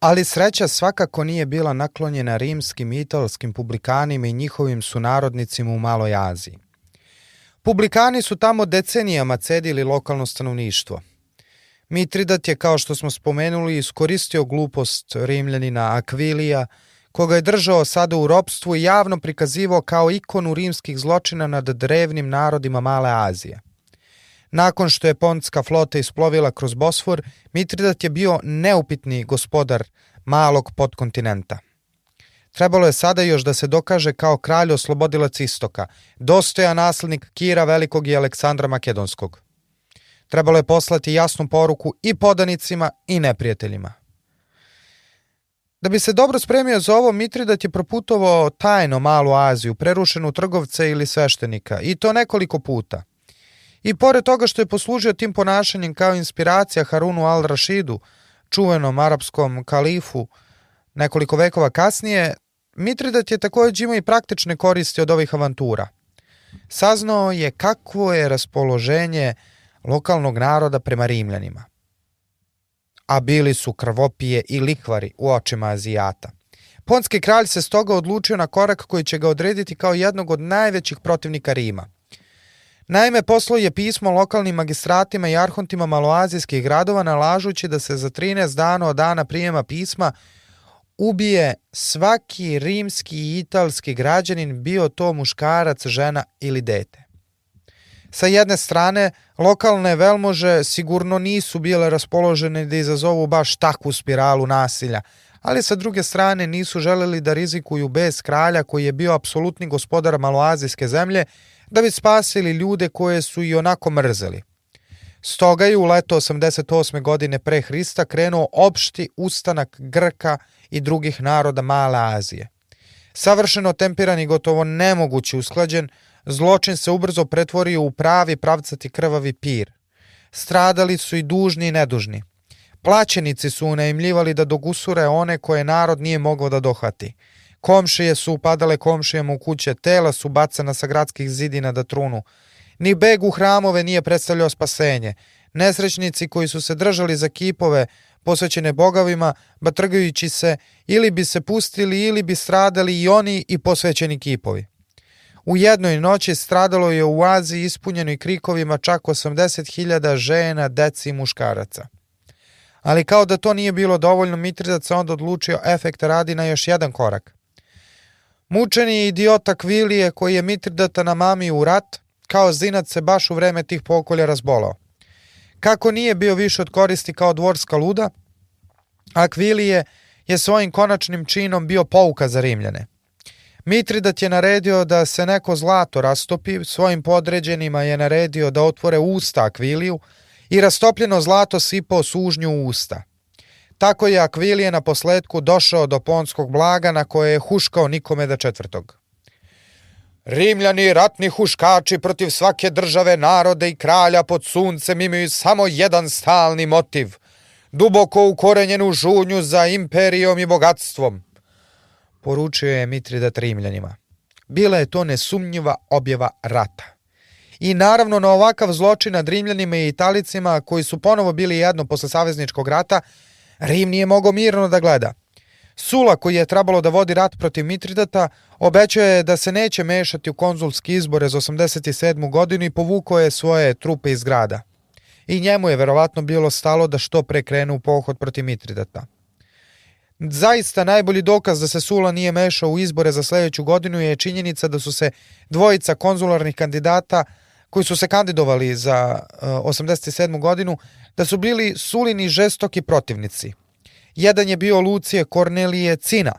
Ali sreća svakako nije bila naklonjena rimskim i italskim publikanima i njihovim sunarodnicima u Maloj Aziji. Publikani su tamo decenijama cedili lokalno stanovništvo. Mitridat je, kao što smo spomenuli, iskoristio glupost rimljanina Akvilija, koga je držao sada u ropstvu i javno prikazivao kao ikonu rimskih zločina nad drevnim narodima Male Azije. Nakon što je pontska flota isplovila kroz Bosfor, Mitridat je bio neupitni gospodar malog podkontinenta. Trebalo je sada još da se dokaže kao kralj oslobodilac istoka, dostoja naslednik Kira Velikog i Aleksandra Makedonskog. Trebalo je poslati jasnu poruku i podanicima i neprijateljima. Da bi se dobro spremio za ovo, Mitridat je proputovao tajno malu Aziju, prerušenu trgovca ili sveštenika, i to nekoliko puta – I pored toga što je poslužio tim ponašanjem kao inspiracija Harunu al-Rashidu, čuvenom arapskom kalifu, nekoliko vekova kasnije, Mitridat je takođe imao i praktične koristi od ovih avantura. Saznao je kakvo je raspoloženje lokalnog naroda prema Rimljanima. A bili su krvopije i likvari u očima Azijata. Ponski kralj se stoga odlučio na korak koji će ga odrediti kao jednog od najvećih protivnika Rima – Naime, poslao je pismo lokalnim magistratima i arhontima maloazijskih gradova nalažući da se za 13 dana od dana prijema pisma ubije svaki rimski i italski građanin, bio to muškarac, žena ili dete. Sa jedne strane, lokalne velmože sigurno nisu bile raspoložene da izazovu baš takvu spiralu nasilja, ali sa druge strane nisu želeli da rizikuju bez kralja koji je bio apsolutni gospodar maloazijske zemlje da bi spasili ljude koje su i onako mrzeli. Stoga je u leto 88. godine pre Hrista krenuo opšti ustanak Grka i drugih naroda Male Azije. Savršeno tempiran i gotovo nemogući usklađen, zločin se ubrzo pretvorio u pravi pravcati krvavi pir. Stradali su i dužni i nedužni. Plaćenici su unajmljivali da dogusure one koje narod nije mogao da dohvati. Komšije su upadale komšijama u kuće, tela su bacana sa gradskih zidina da trunu. Ni beg u hramove nije predstavljao spasenje. Nesrećnici koji su se držali za kipove posvećene bogovima, batrgajući se ili bi se pustili ili bi stradali i oni i posvećeni kipovi. U jednoj noći stradalo je u Aziji ispunjenoj krikovima čak 80.000 žena, deci i muškaraca. Ali kao da to nije bilo dovoljno, Mitridat se onda odlučio efekt radi na još jedan korak. Mučeni idiota Kvilije koji je Mitridata na mami u rat, kao zinac se baš u vreme tih pokolja razbolao. Kako nije bio više od koristi kao dvorska luda, Akvilije je svojim konačnim činom bio pouka za Rimljane. Mitridat je naredio da se neko zlato rastopi, svojim podređenima je naredio da otvore usta Akviliju i rastopljeno zlato sipao sužnju u usta. Tako je Akvilije na posledku došao do ponskog blaga na koje je huškao Nikomeda četvrtog. Rimljani, ratni huškači protiv svake države, narode i kralja pod suncem imaju samo jedan stalni motiv, duboko ukorenjenu žunju za imperijom i bogatstvom. Poručio je Mitridat Rimljanima. Bila je to nesumnjiva objava rata. I naravno na ovakav zločin nad Rimljanima i Italicima koji su ponovo bili jedno posle savezničkog rata, Rim nije mogao mirno da gleda – Sula, koji je trebalo da vodi rat protiv Mitridata, obećao je da se neće mešati u konzulski izbore za 87. godinu i povukao je svoje trupe iz grada. I njemu je verovatno bilo stalo da što pre krenu u pohod protiv Mitridata. Zaista najbolji dokaz da se Sula nije mešao u izbore za sledeću godinu je činjenica da su se dvojica konzularnih kandidata koji su se kandidovali za 87. godinu, da su bili Sulini žestoki protivnici – Jedan je bio Lucije Kornelije Cina.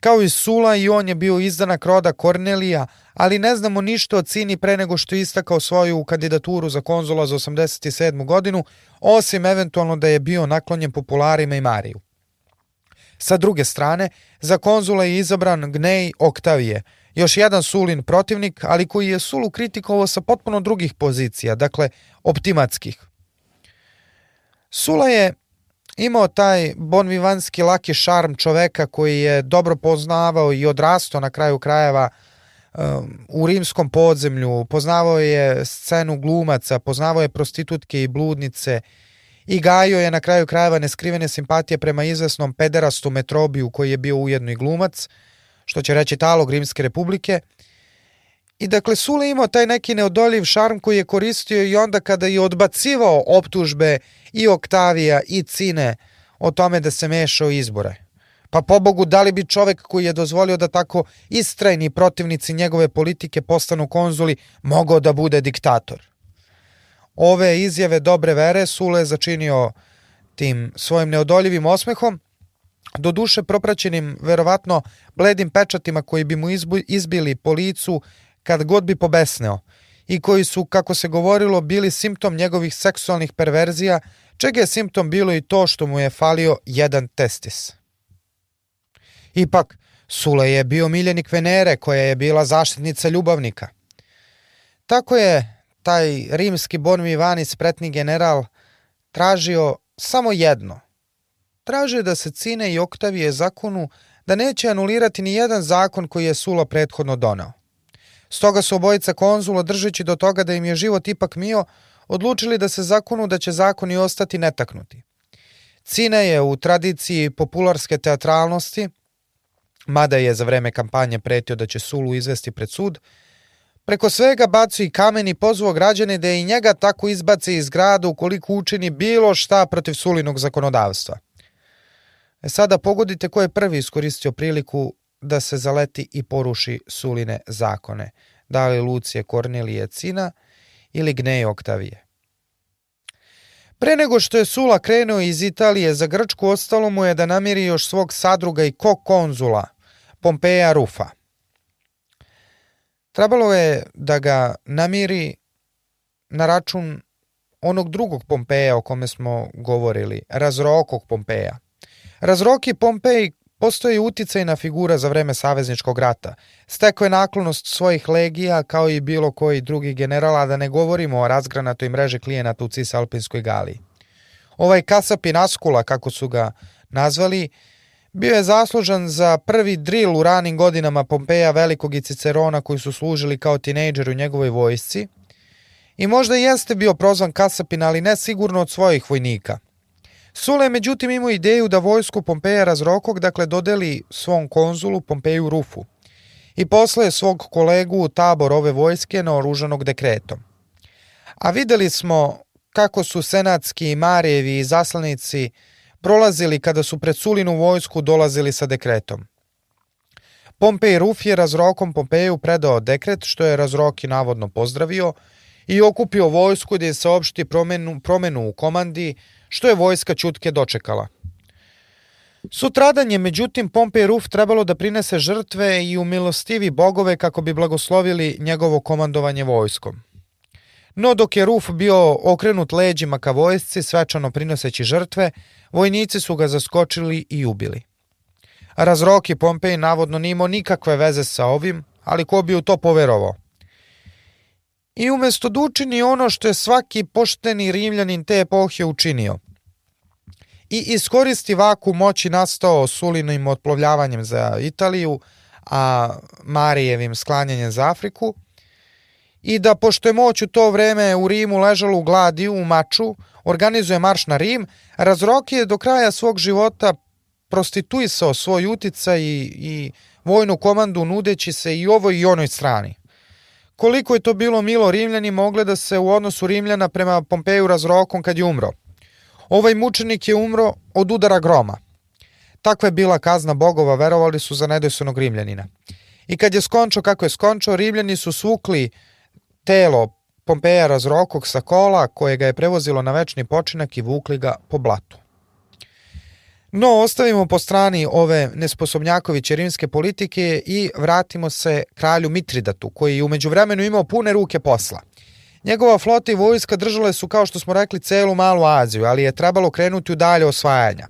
Kao i Sula i on je bio izdanak roda Kornelija, ali ne znamo ništa o Cini pre nego što je istakao svoju kandidaturu za konzula za 87. godinu, osim eventualno da je bio naklonjen popularima i Mariju. Sa druge strane, za konzula je izabran Gnej Oktavije, još jedan Sulin protivnik, ali koji je Sulu kritikovao sa potpuno drugih pozicija, dakle optimatskih. Sula je imao taj bonvivanski laki šarm čoveka koji je dobro poznavao i odrastao na kraju krajeva um, u rimskom podzemlju, poznavao je scenu glumaca, poznavao je prostitutke i bludnice i gajio je na kraju krajeva neskrivene simpatije prema izvesnom pederastu Metrobiju koji je bio ujedno i glumac, što će reći talog Rimske republike. I dakle, Sule imao taj neki neodoljiv šarm koji je koristio i onda kada je odbacivao optužbe i Oktavija i Cine o tome da se meša u izbore. Pa pobogu, da li bi čovek koji je dozvolio da tako istrajni protivnici njegove politike postanu konzuli mogao da bude diktator? Ove izjave dobre vere Sule je začinio tim svojim neodoljivim osmehom, do duše propraćenim verovatno bledim pečatima koji bi mu izbili po licu kad god bi pobesneo i koji su, kako se govorilo, bili simptom njegovih seksualnih perverzija, čega je simptom bilo i to što mu je falio jedan testis. Ipak, Sule je bio miljenik Venere, koja je bila zaštitnica ljubavnika. Tako je taj rimski Bonvi Ivanis, pretni general, tražio samo jedno. Tražio da se Cine i Oktavije zakonu da neće anulirati ni jedan zakon koji je Sula prethodno donao. Stoga su obojica konzula, držeći do toga da im je život ipak mio, odlučili da se zakonu da će zakoni ostati netaknuti. Cine je u tradiciji popularske teatralnosti, mada je za vreme kampanje pretio da će Sulu izvesti pred sud, preko svega bacu i kamen i pozvao građane da i njega tako izbace iz grada ukoliko učini bilo šta protiv Sulinog zakonodavstva. E sada pogodite ko je prvi iskoristio priliku da se zaleti i poruši Suline zakone, da li Lucije Kornelije Cina ili Gneje Oktavije. Pre nego što je Sula krenuo iz Italije za Grčku, ostalo mu je da namiri još svog sadruga i ko-konzula, Pompeja Rufa. Trebalo je da ga namiri na račun onog drugog Pompeja o kome smo govorili, razrokog Pompeja. Razroki Pompej Postoji uticajna figura za vreme Savezničkog rata. Steko je naklonost svojih legija kao i bilo koji drugi generala, da ne govorimo o razgranatoj mreži klijenata u Cisalpinskoj Galiji. Ovaj kasap i naskula, kako su ga nazvali, bio je zaslužan za prvi drill u ranim godinama Pompeja Velikog i Cicerona koji su služili kao tinejdžer u njegovoj vojsci i možda jeste bio prozvan kasapin, ali ne sigurno od svojih vojnika – Sule međutim imao ideju da vojsku Pompeja razrokog, dakle dodeli svom konzulu Pompeju Rufu i posle svog kolegu u tabor ove vojske naoružanog dekretom. A videli smo kako su senatski i Marijevi i zaslanici prolazili kada su pred Sulinu vojsku dolazili sa dekretom. Pompej Ruf je razrokom Pompeju predao dekret, što je razroki navodno pozdravio, i okupio vojsku da je saopšti promenu, promenu u komandi, što je vojska Ćutke dočekala. Sutradan je međutim Pompej Ruf trebalo da prinese žrtve i umilostivi bogove kako bi blagoslovili njegovo komandovanje vojskom. No dok je Ruf bio okrenut leđima ka vojsci, svečano prinoseći žrtve, vojnici su ga zaskočili i ubili. Razroki Pompej navodno nimao nikakve veze sa ovim, ali ko bi u to poverovao? I umesto da učini ono što je svaki pošteni rimljanin te epohe učinio – i iskoristi vaku moći nastao Sulinim otplovljavanjem za Italiju, a Marijevim sklanjanjem za Afriku, i da, pošto je moć u to vreme u Rimu ležalo u gladi, u maču, organizuje marš na Rim, Razroki je do kraja svog života prostituisao svoj utica i, i vojnu komandu nudeći se i ovoj i onoj strani. Koliko je to bilo milo Rimljani mogle da se u odnosu Rimljana prema Pompeju razrokom kad je umro. Ovaj mučenik je umro od udara groma. Takva je bila kazna bogova, verovali su za nedojstvenog Rimljanina. I kad je skončao kako je skončao, Rimljani su svukli telo Pompeja razrokog sa kola koje ga je prevozilo na večni počinak i vukli ga po blatu. No, ostavimo po strani ove nesposobnjakoviće rimske politike i vratimo se kralju Mitridatu, koji je umeđu vremenu imao pune ruke posla. Njegova flota i vojska držale su, kao što smo rekli, celu malu Aziju, ali je trebalo krenuti u dalje osvajanja.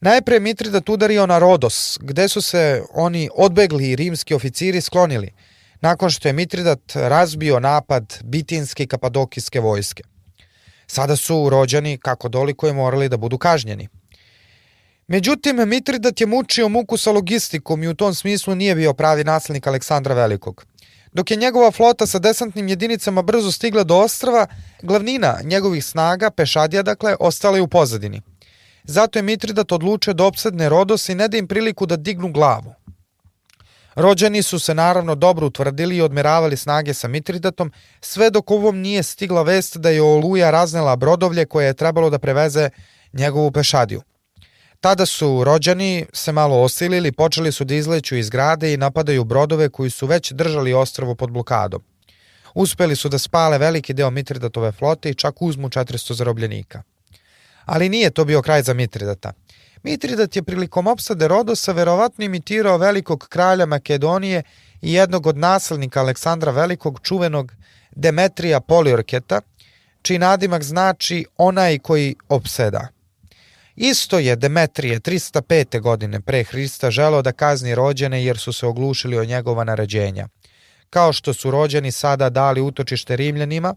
Najpre Mitridat udario na Rodos, gde su se oni odbegli rimski oficiri sklonili, nakon što je Mitridat razbio napad bitinske i kapadokijske vojske. Sada su rođani, kako doliko je morali da budu kažnjeni. Međutim, Mitridat je mučio muku sa logistikom i u tom smislu nije bio pravi naslednik Aleksandra Velikog. Dok je njegova flota sa desantnim jedinicama brzo stigla do ostrava, glavnina njegovih snaga, pešadija dakle, ostala je u pozadini. Zato je Mitridat odlučio da opsedne Rodos i ne da im priliku da dignu glavu. Rođani su se naravno dobro utvrdili i odmeravali snage sa Mitridatom, sve dok ovom nije stigla vest da je Oluja raznela brodovlje koje je trebalo da preveze njegovu pešadiju. Tada su rođani se malo osilili, počeli su da izleću iz grade i napadaju brodove koji su već držali ostrovo pod blokadom. Uspeli su da spale veliki deo Mitridatove flote i čak uzmu 400 zarobljenika. Ali nije to bio kraj za Mitridata. Mitridat je prilikom opsade Rodosa verovatno imitirao velikog kralja Makedonije i jednog od naslednika Aleksandra Velikog, čuvenog Demetrija Poliorketa, čiji nadimak znači onaj koji opseda. Isto je Demetrije 305. godine pre Hrista želeo da kazni rođene jer su se oglušili o njegova naređenja. Kao što su rođeni sada dali utočište Rimljanima,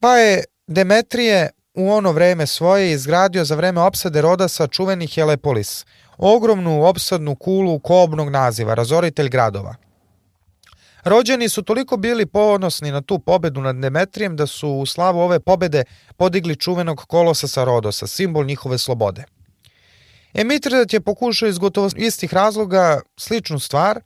pa je Demetrije u ono vreme svoje izgradio za vreme opsade Rodasa čuveni Helepolis, ogromnu opsadnu kulu kobnog naziva, razoritelj gradova – Rođeni su toliko bili ponosni na tu pobedu nad Demetrijem da su u slavu ove pobede podigli čuvenog kolosa sa Rodosa, simbol njihove slobode. Emitridat je pokušao iz gotovo istih razloga sličnu stvar,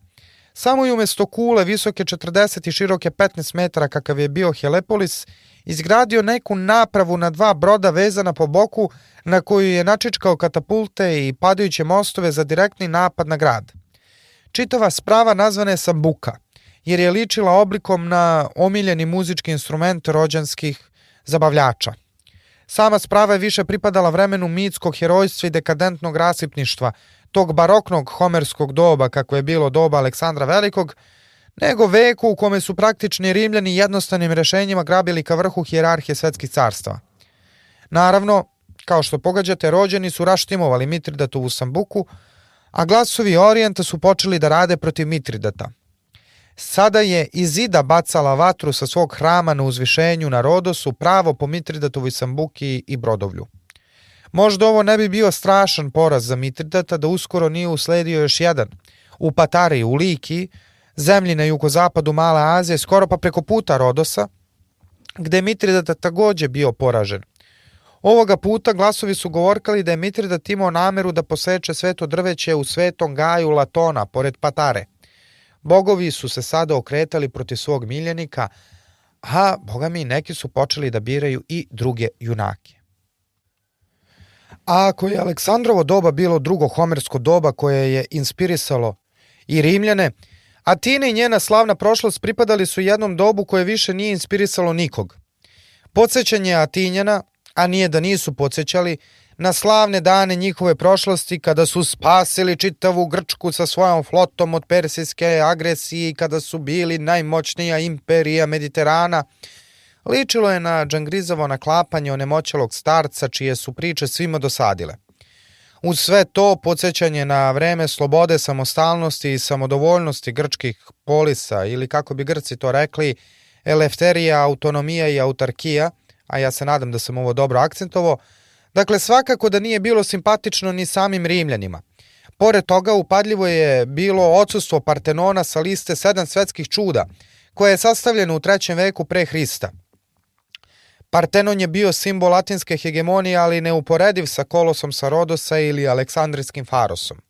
samo i umesto kule visoke 40 i široke 15 metara kakav je bio Helepolis, izgradio neku napravu na dva broda vezana po boku na koju je načičkao katapulte i padajuće mostove za direktni napad na grad. Čitava sprava nazvana je Sambuka – jer je ličila oblikom na omiljeni muzički instrument rođanskih zabavljača. Sama sprava je više pripadala vremenu mitskog herojstva i dekadentnog rasipništva, tog baroknog homerskog doba kako je bilo doba Aleksandra Velikog, nego veku u kome su praktični rimljani jednostavnim rešenjima grabili ka vrhu hijerarhije svetskih carstva. Naravno, kao što pogađate, rođeni su raštimovali Mitridatovu sambuku, a glasovi Orijenta su počeli da rade protiv Mitridata – Sada je Izida bacala vatru sa svog hrama na uzvišenju na Rodosu pravo po Mitridatovoj sambuki i brodovlju. Možda ovo ne bi bio strašan poraz za Mitridata da uskoro nije usledio još jedan. U Patari, u Liki, zemlji na jugozapadu Male Azije, skoro pa preko puta Rodosa, gde je Mitridata takođe bio poražen. Ovoga puta glasovi su govorkali da je Mitridat imao nameru da poseče sveto drveće u svetom gaju Latona, pored Patare. Bogovi su se sada okretali protiv svog miljenika, a, boga mi, neki su počeli da biraju i druge junake. A ako je Aleksandrovo doba bilo drugo homersko doba koje je inspirisalo i Rimljane, Atina i njena slavna prošlost pripadali su jednom dobu koje više nije inspirisalo nikog. Podsećanje Atinjana, a nije da nisu podsećali, na slavne dane njihove prošlosti kada su spasili čitavu Grčku sa svojom flotom od persijske agresije i kada su bili najmoćnija imperija Mediterana, ličilo je na džangrizovo naklapanje onemoćalog starca čije su priče svima dosadile. Uz sve to podsjećanje na vreme slobode, samostalnosti i samodovoljnosti grčkih polisa ili kako bi Grci to rekli, elefterija, autonomija i autarkija, a ja se nadam da sam ovo dobro akcentovo, dakle svakako da nije bilo simpatično ni samim Rimljanima. Pored toga upadljivo je bilo odsustvo Partenona sa liste sedam svetskih čuda, koje je sastavljeno u trećem veku pre Hrista – Partenon je bio simbol latinske hegemonije, ali neuporediv sa kolosom sa Rodosa ili aleksandrijskim farosom.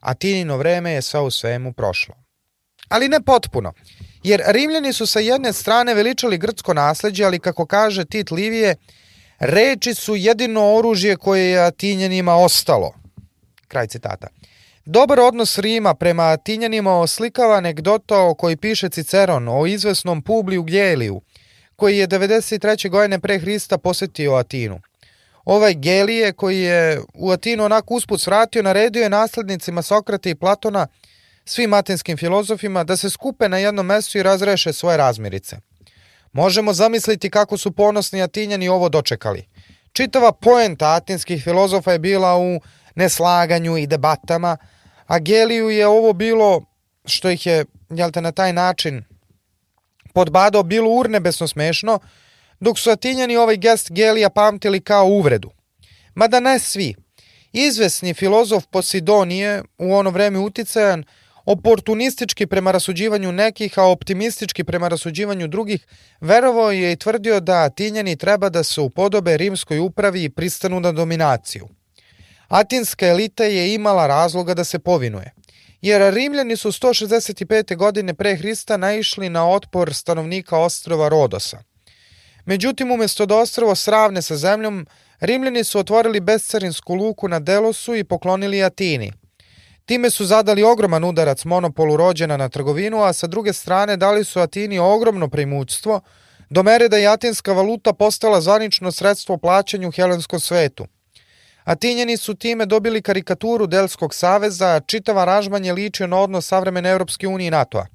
Atinino vreme je sve u svemu prošlo. Ali ne potpuno, jer Rimljani su sa jedne strane veličali grčko nasledđe, ali kako kaže Tit Livije, reči su jedino oružje koje je Atinjanima ostalo. Kraj citata. Dobar odnos Rima prema Atinjanima oslikava anegdota o kojoj piše Ciceron o izvesnom Publiju Geliju, koji je 93. godine pre Hrista posetio Atinu. Ovaj Gelije, koji je u Atinu onako usput svratio, naredio je naslednicima Sokrata i Platona, svim atinskim filozofima, da se skupe na jednom mestu i razreše svoje razmirice. Možemo zamisliti kako su ponosni Atinjani ovo dočekali. Čitava poenta atinskih filozofa je bila u neslaganju i debatama, a Geliju je ovo bilo što ih je, jel te, na taj način podbadao bilo urnebesno smešno, dok su Atinjani ovaj gest Gelija pamtili kao uvredu. Mada ne svi. Izvesni filozof Posidonije, u ono vreme uticajan, oportunistički prema rasuđivanju nekih, a optimistički prema rasuđivanju drugih, verovao je i tvrdio da Atinjani treba da se upodobe rimskoj upravi i pristanu na dominaciju. Atinska elita je imala razloga da se povinuje jer Rimljani su 165. godine pre Hrista naišli na otpor stanovnika ostrova Rodosa. Međutim, umesto da ostrovo sravne sa zemljom, Rimljani su otvorili bescarinsku luku na Delosu i poklonili Atini. Time su zadali ogroman udarac monopolu rođena na trgovinu, a sa druge strane dali su Atini ogromno premućstvo, do mere da je atinska valuta postala zvanično sredstvo plaćanju helenskom svetu. Atinjani su time dobili karikaturu Delskog saveza, a čitava ražman je ličio na odnos savremene Europske unije i NATO-a.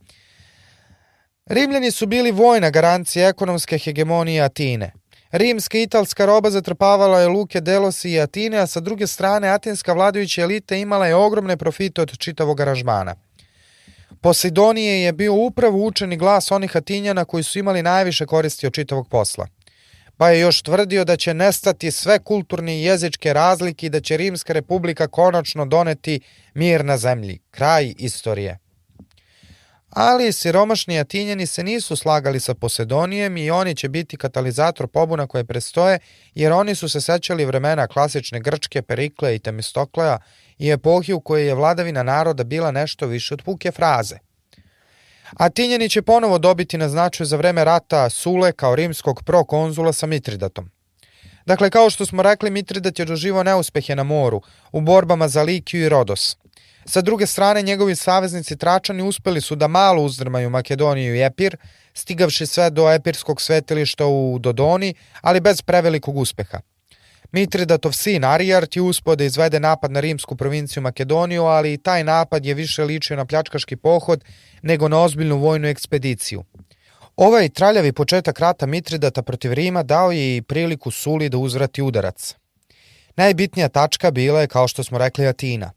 Rimljani su bili vojna garancija ekonomske hegemonije Atine. Rimska i italska roba zatrpavala je luke Delosi i Atine, a sa druge strane atinska vladajuća elita imala je ogromne profite od čitavog aranžmana. Poseidonije je bio upravo učeni glas onih Atinjana koji su imali najviše koristi od čitavog posla – pa je još tvrdio da će nestati sve kulturne i jezičke razlike i da će Rimska republika konačno doneti mir na zemlji. Kraj istorije. Ali siromašni Atinjani se nisu slagali sa Posedonijem i oni će biti katalizator pobuna koje prestoje, jer oni su se sećali vremena klasične Grčke, Perikleja i Temistokleja i epohi u kojoj je vladavina naroda bila nešto više od puke fraze – Atinjani će ponovo dobiti na značaju za vreme rata Sule kao rimskog prokonzula sa Mitridatom. Dakle, kao što smo rekli, Mitridat je doživao neuspehe na moru, u borbama za Likiju i Rodos. Sa druge strane, njegovi saveznici Tračani uspeli su da malo uzdrmaju Makedoniju i Epir, stigavši sve do epirskog svetilišta u Dodoni, ali bez prevelikog uspeha. Mitridatov sin Arijart je uspio da izvede napad na rimsku provinciju Makedoniju, ali i taj napad je više ličio na pljačkaški pohod nego na ozbiljnu vojnu ekspediciju. Ovaj traljavi početak rata Mitridata protiv Rima dao je i priliku Suli da uzvrati udarac. Najbitnija tačka bila je, kao što smo rekli, Atina.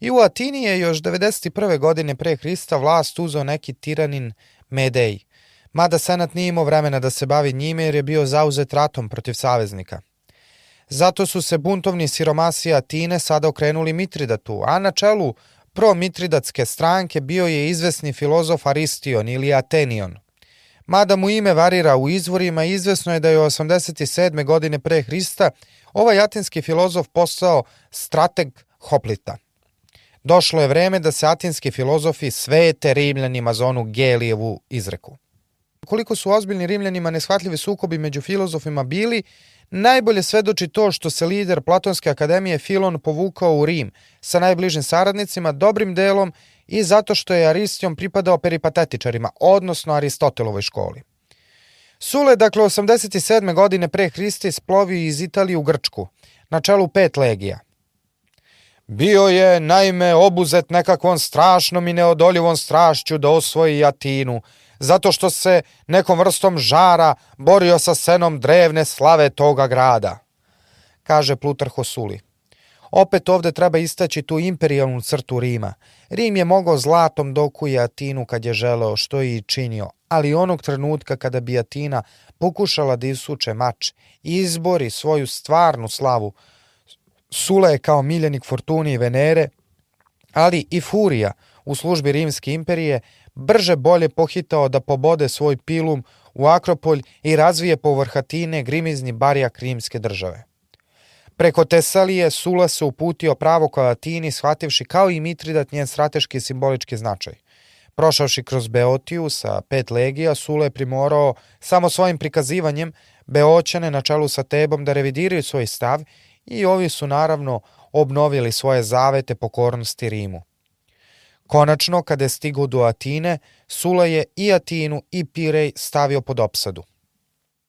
I u Atini je još 91. godine pre Hrista vlast uzeo neki tiranin Medej, mada senat nije imao vremena da se bavi njime jer je bio zauzet ratom protiv saveznika. Zato su se buntovni siromasi Atine sada okrenuli Mitridatu, a na čelu pro-mitridatske stranke bio je izvesni filozof Aristion ili Atenion. Mada mu ime varira u izvorima, izvesno je da je 87. godine pre Hrista ovaj atinski filozof postao strateg Hoplita. Došlo je vreme da se atinski filozofi svete rimljanima za onu Gelijevu izreku. Koliko su ozbiljni rimljanima neshvatljivi sukobi među filozofima bili, najbolje svedoči to što se lider Platonske akademije Filon povukao u Rim sa najbližim saradnicima, dobrim delom i zato što je Aristijon pripadao peripatetičarima, odnosno Aristotelovoj školi. Sule, dakle, 87. godine pre Hrista isplovio iz Italije u Grčku, na čelu pet legija. Bio je, naime, obuzet nekakvom strašnom i neodoljivom strašću da osvoji Atinu, zato što se nekom vrstom žara borio sa senom drevne slave toga grada, kaže Plutarh Osuli. Opet ovde treba istaći tu imperijalnu crtu Rima. Rim je mogao zlatom doku i Atinu kad je želeo, što je i činio, ali onog trenutka kada bi Atina pokušala da isuče mač i izbori svoju stvarnu slavu, Sula je kao miljenik Fortuni i Venere, ali i Furija u službi Rimske imperije brže bolje pohitao da pobode svoj pilum u Akropolj i razvije povrh Atine grimizni barijak rimske države. Preko Tesalije Sula se uputio pravo ka Atini, shvativši kao i Mitridat njen strateški i simbolički značaj. Prošavši kroz Beotiju sa pet legija, Sula je primorao samo svojim prikazivanjem Beoćane na čelu sa Tebom da revidiraju svoj stav i ovi su naravno obnovili svoje zavete pokornosti Rimu. Konačno, kada je stigao do Atine, Sula je i Atinu i Pirej stavio pod opsadu.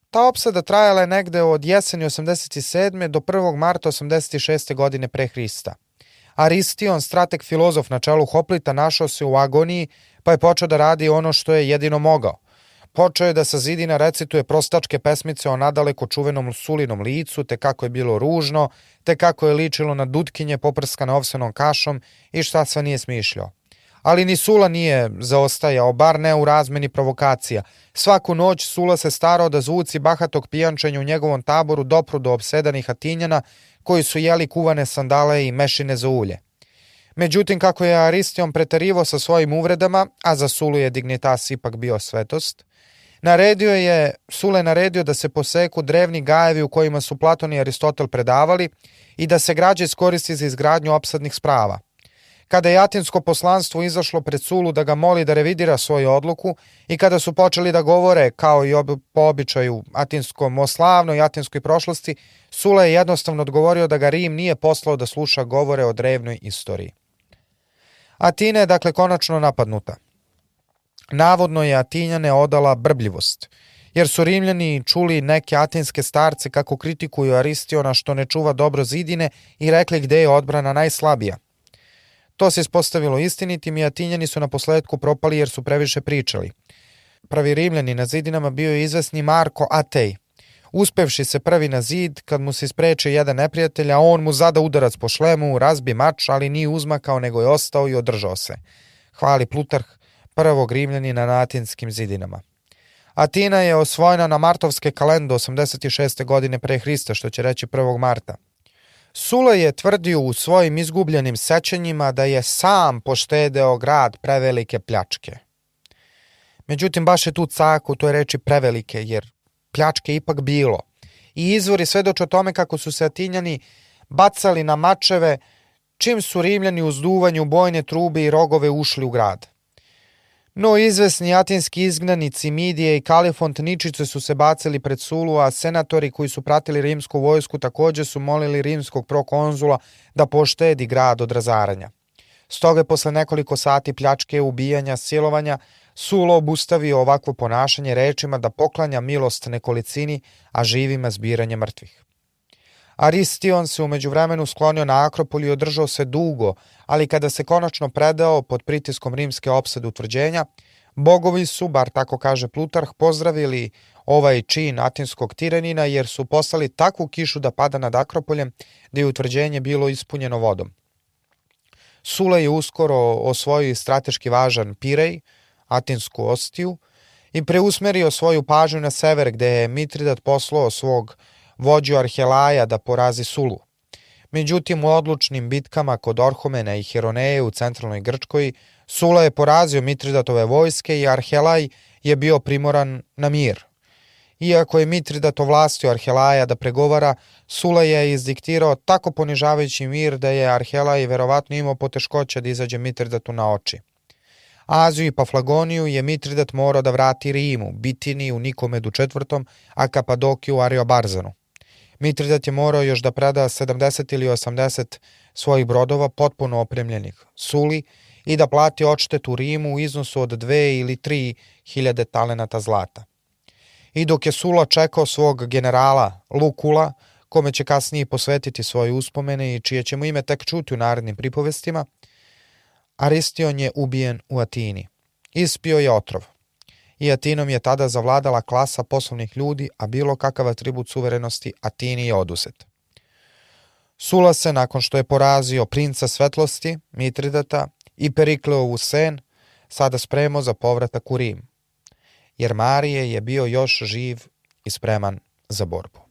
Ta opsada trajala je negde od jeseni 87. do 1. marta 86. godine pre Hrista. Aristion, strateg filozof na čelu Hoplita, našao se u agoniji, pa je počeo da radi ono što je jedino mogao. Počeo je da sa zidina recituje prostačke pesmice o nadaleko čuvenom sulinom licu, te kako je bilo ružno, te kako je ličilo na dutkinje poprskane ovsenom kašom i šta sve nije smišljao ali ni Sula nije zaostajao, bar ne u razmeni provokacija. Svaku noć Sula se starao da zvuci bahatog pijančenja u njegovom taboru dopru do obsedanih Atinjana, koji su jeli kuvane sandale i mešine za ulje. Međutim, kako je Aristion pretarivo sa svojim uvredama, a za Sulu je dignitas ipak bio svetost, naredio je, Sule naredio da se poseku drevni gajevi u kojima su Platon i Aristotel predavali i da se građe iskoristi za izgradnju opsadnih sprava. Kada je atinsko poslanstvo izašlo pred Sulu da ga moli da revidira svoju odluku i kada su počeli da govore, kao i ob, po običaju atinskom o slavnoj atinskoj prošlosti, Sula je jednostavno odgovorio da ga Rim nije poslao da sluša govore o drevnoj istoriji. Atina je dakle konačno napadnuta. Navodno je Atinjane odala brbljivost, jer su Rimljani čuli neke atinske starce kako kritikuju Aristiona što ne čuva dobro zidine i rekli gde je odbrana najslabija – To se ispostavilo istinitim i Atinjani su na posledku propali jer su previše pričali. Pravi Rimljani na zidinama bio je izvesni Marko Atej. Uspevši se prvi na zid, kad mu se ispreče jedan neprijatelj, a on mu zada udarac po šlemu, razbi mač, ali nije uzmakao, nego je ostao i održao se. Hvali Plutarh, prvog Rimljanina na atinskim zidinama. Atina je osvojena na martovske kalende 86. godine pre Hrista, što će reći 1. marta. Sule je tvrdio u svojim izgubljenim sećanjima da je sam poštedeo grad prevelike pljačke. Međutim, baš je tu caku toj reči prevelike, jer pljačke ipak bilo. I izvori svedoče o tome kako su se Atinjani bacali na mačeve čim su Rimljani uz duvanju bojne trube i rogove ušli u grad. No izvesni atinski izgnanici Midije i Kalifont Ničice su se bacili pred Sulu, a senatori koji su pratili rimsku vojsku takođe su molili rimskog prokonzula da poštedi grad od razaranja. Stoga je posle nekoliko sati pljačke, ubijanja, silovanja, Sulo obustavio ovakvo ponašanje rečima da poklanja milost nekolicini, a živima zbiranje mrtvih. Aristion se umeđu vremenu sklonio na Akropol i održao se dugo, ali kada se konačno predao pod pritiskom rimske opsade utvrđenja, bogovi su, bar tako kaže Plutarh, pozdravili ovaj čin atinskog tiranina jer su poslali takvu kišu da pada nad Akropoljem da je utvrđenje bilo ispunjeno vodom. Sula je uskoro osvojio strateški važan Pirej, atinsku ostiju, i preusmerio svoju pažnju na sever gde je Mitridat poslao svog vođu Arhelaja da porazi Sulu. Međutim, u odlučnim bitkama kod Orhomena i Heroneje u centralnoj Grčkoj, Sula je porazio Mitridatove vojske i Arhelaj je bio primoran na mir. Iako je Mitridat ovlastio Arhelaja da pregovara, Sula je izdiktirao tako ponižavajući mir da je Arhelaj verovatno imao poteškoća da izađe Mitridatu na oči. Aziju i Paflagoniju je Mitridat morao da vrati Rimu, Bitini u Nikomedu IV, a Kapadokiju Ariobarzanu. Mitridat je morao još da preda 70 ili 80 svojih brodova potpuno opremljenih Suli i da plati odštetu Rimu u iznosu od 2 ili 3 hiljade talenata zlata. I dok je Sula čekao svog generala Lukula, kome će kasnije posvetiti svoje uspomene i čije ćemo ime tek čuti u narednim pripovestima, Aristion je ubijen u Atini. Ispio je otrov. I Atinom je tada zavladala klasa poslovnih ljudi, a bilo kakav atribut suverenosti Atini je oduzet. Sula se, nakon što je porazio princa svetlosti, Mitridata i Perikleovu sen, sada spremao za povratak u Rim, jer Marije je bio još živ i spreman za borbu.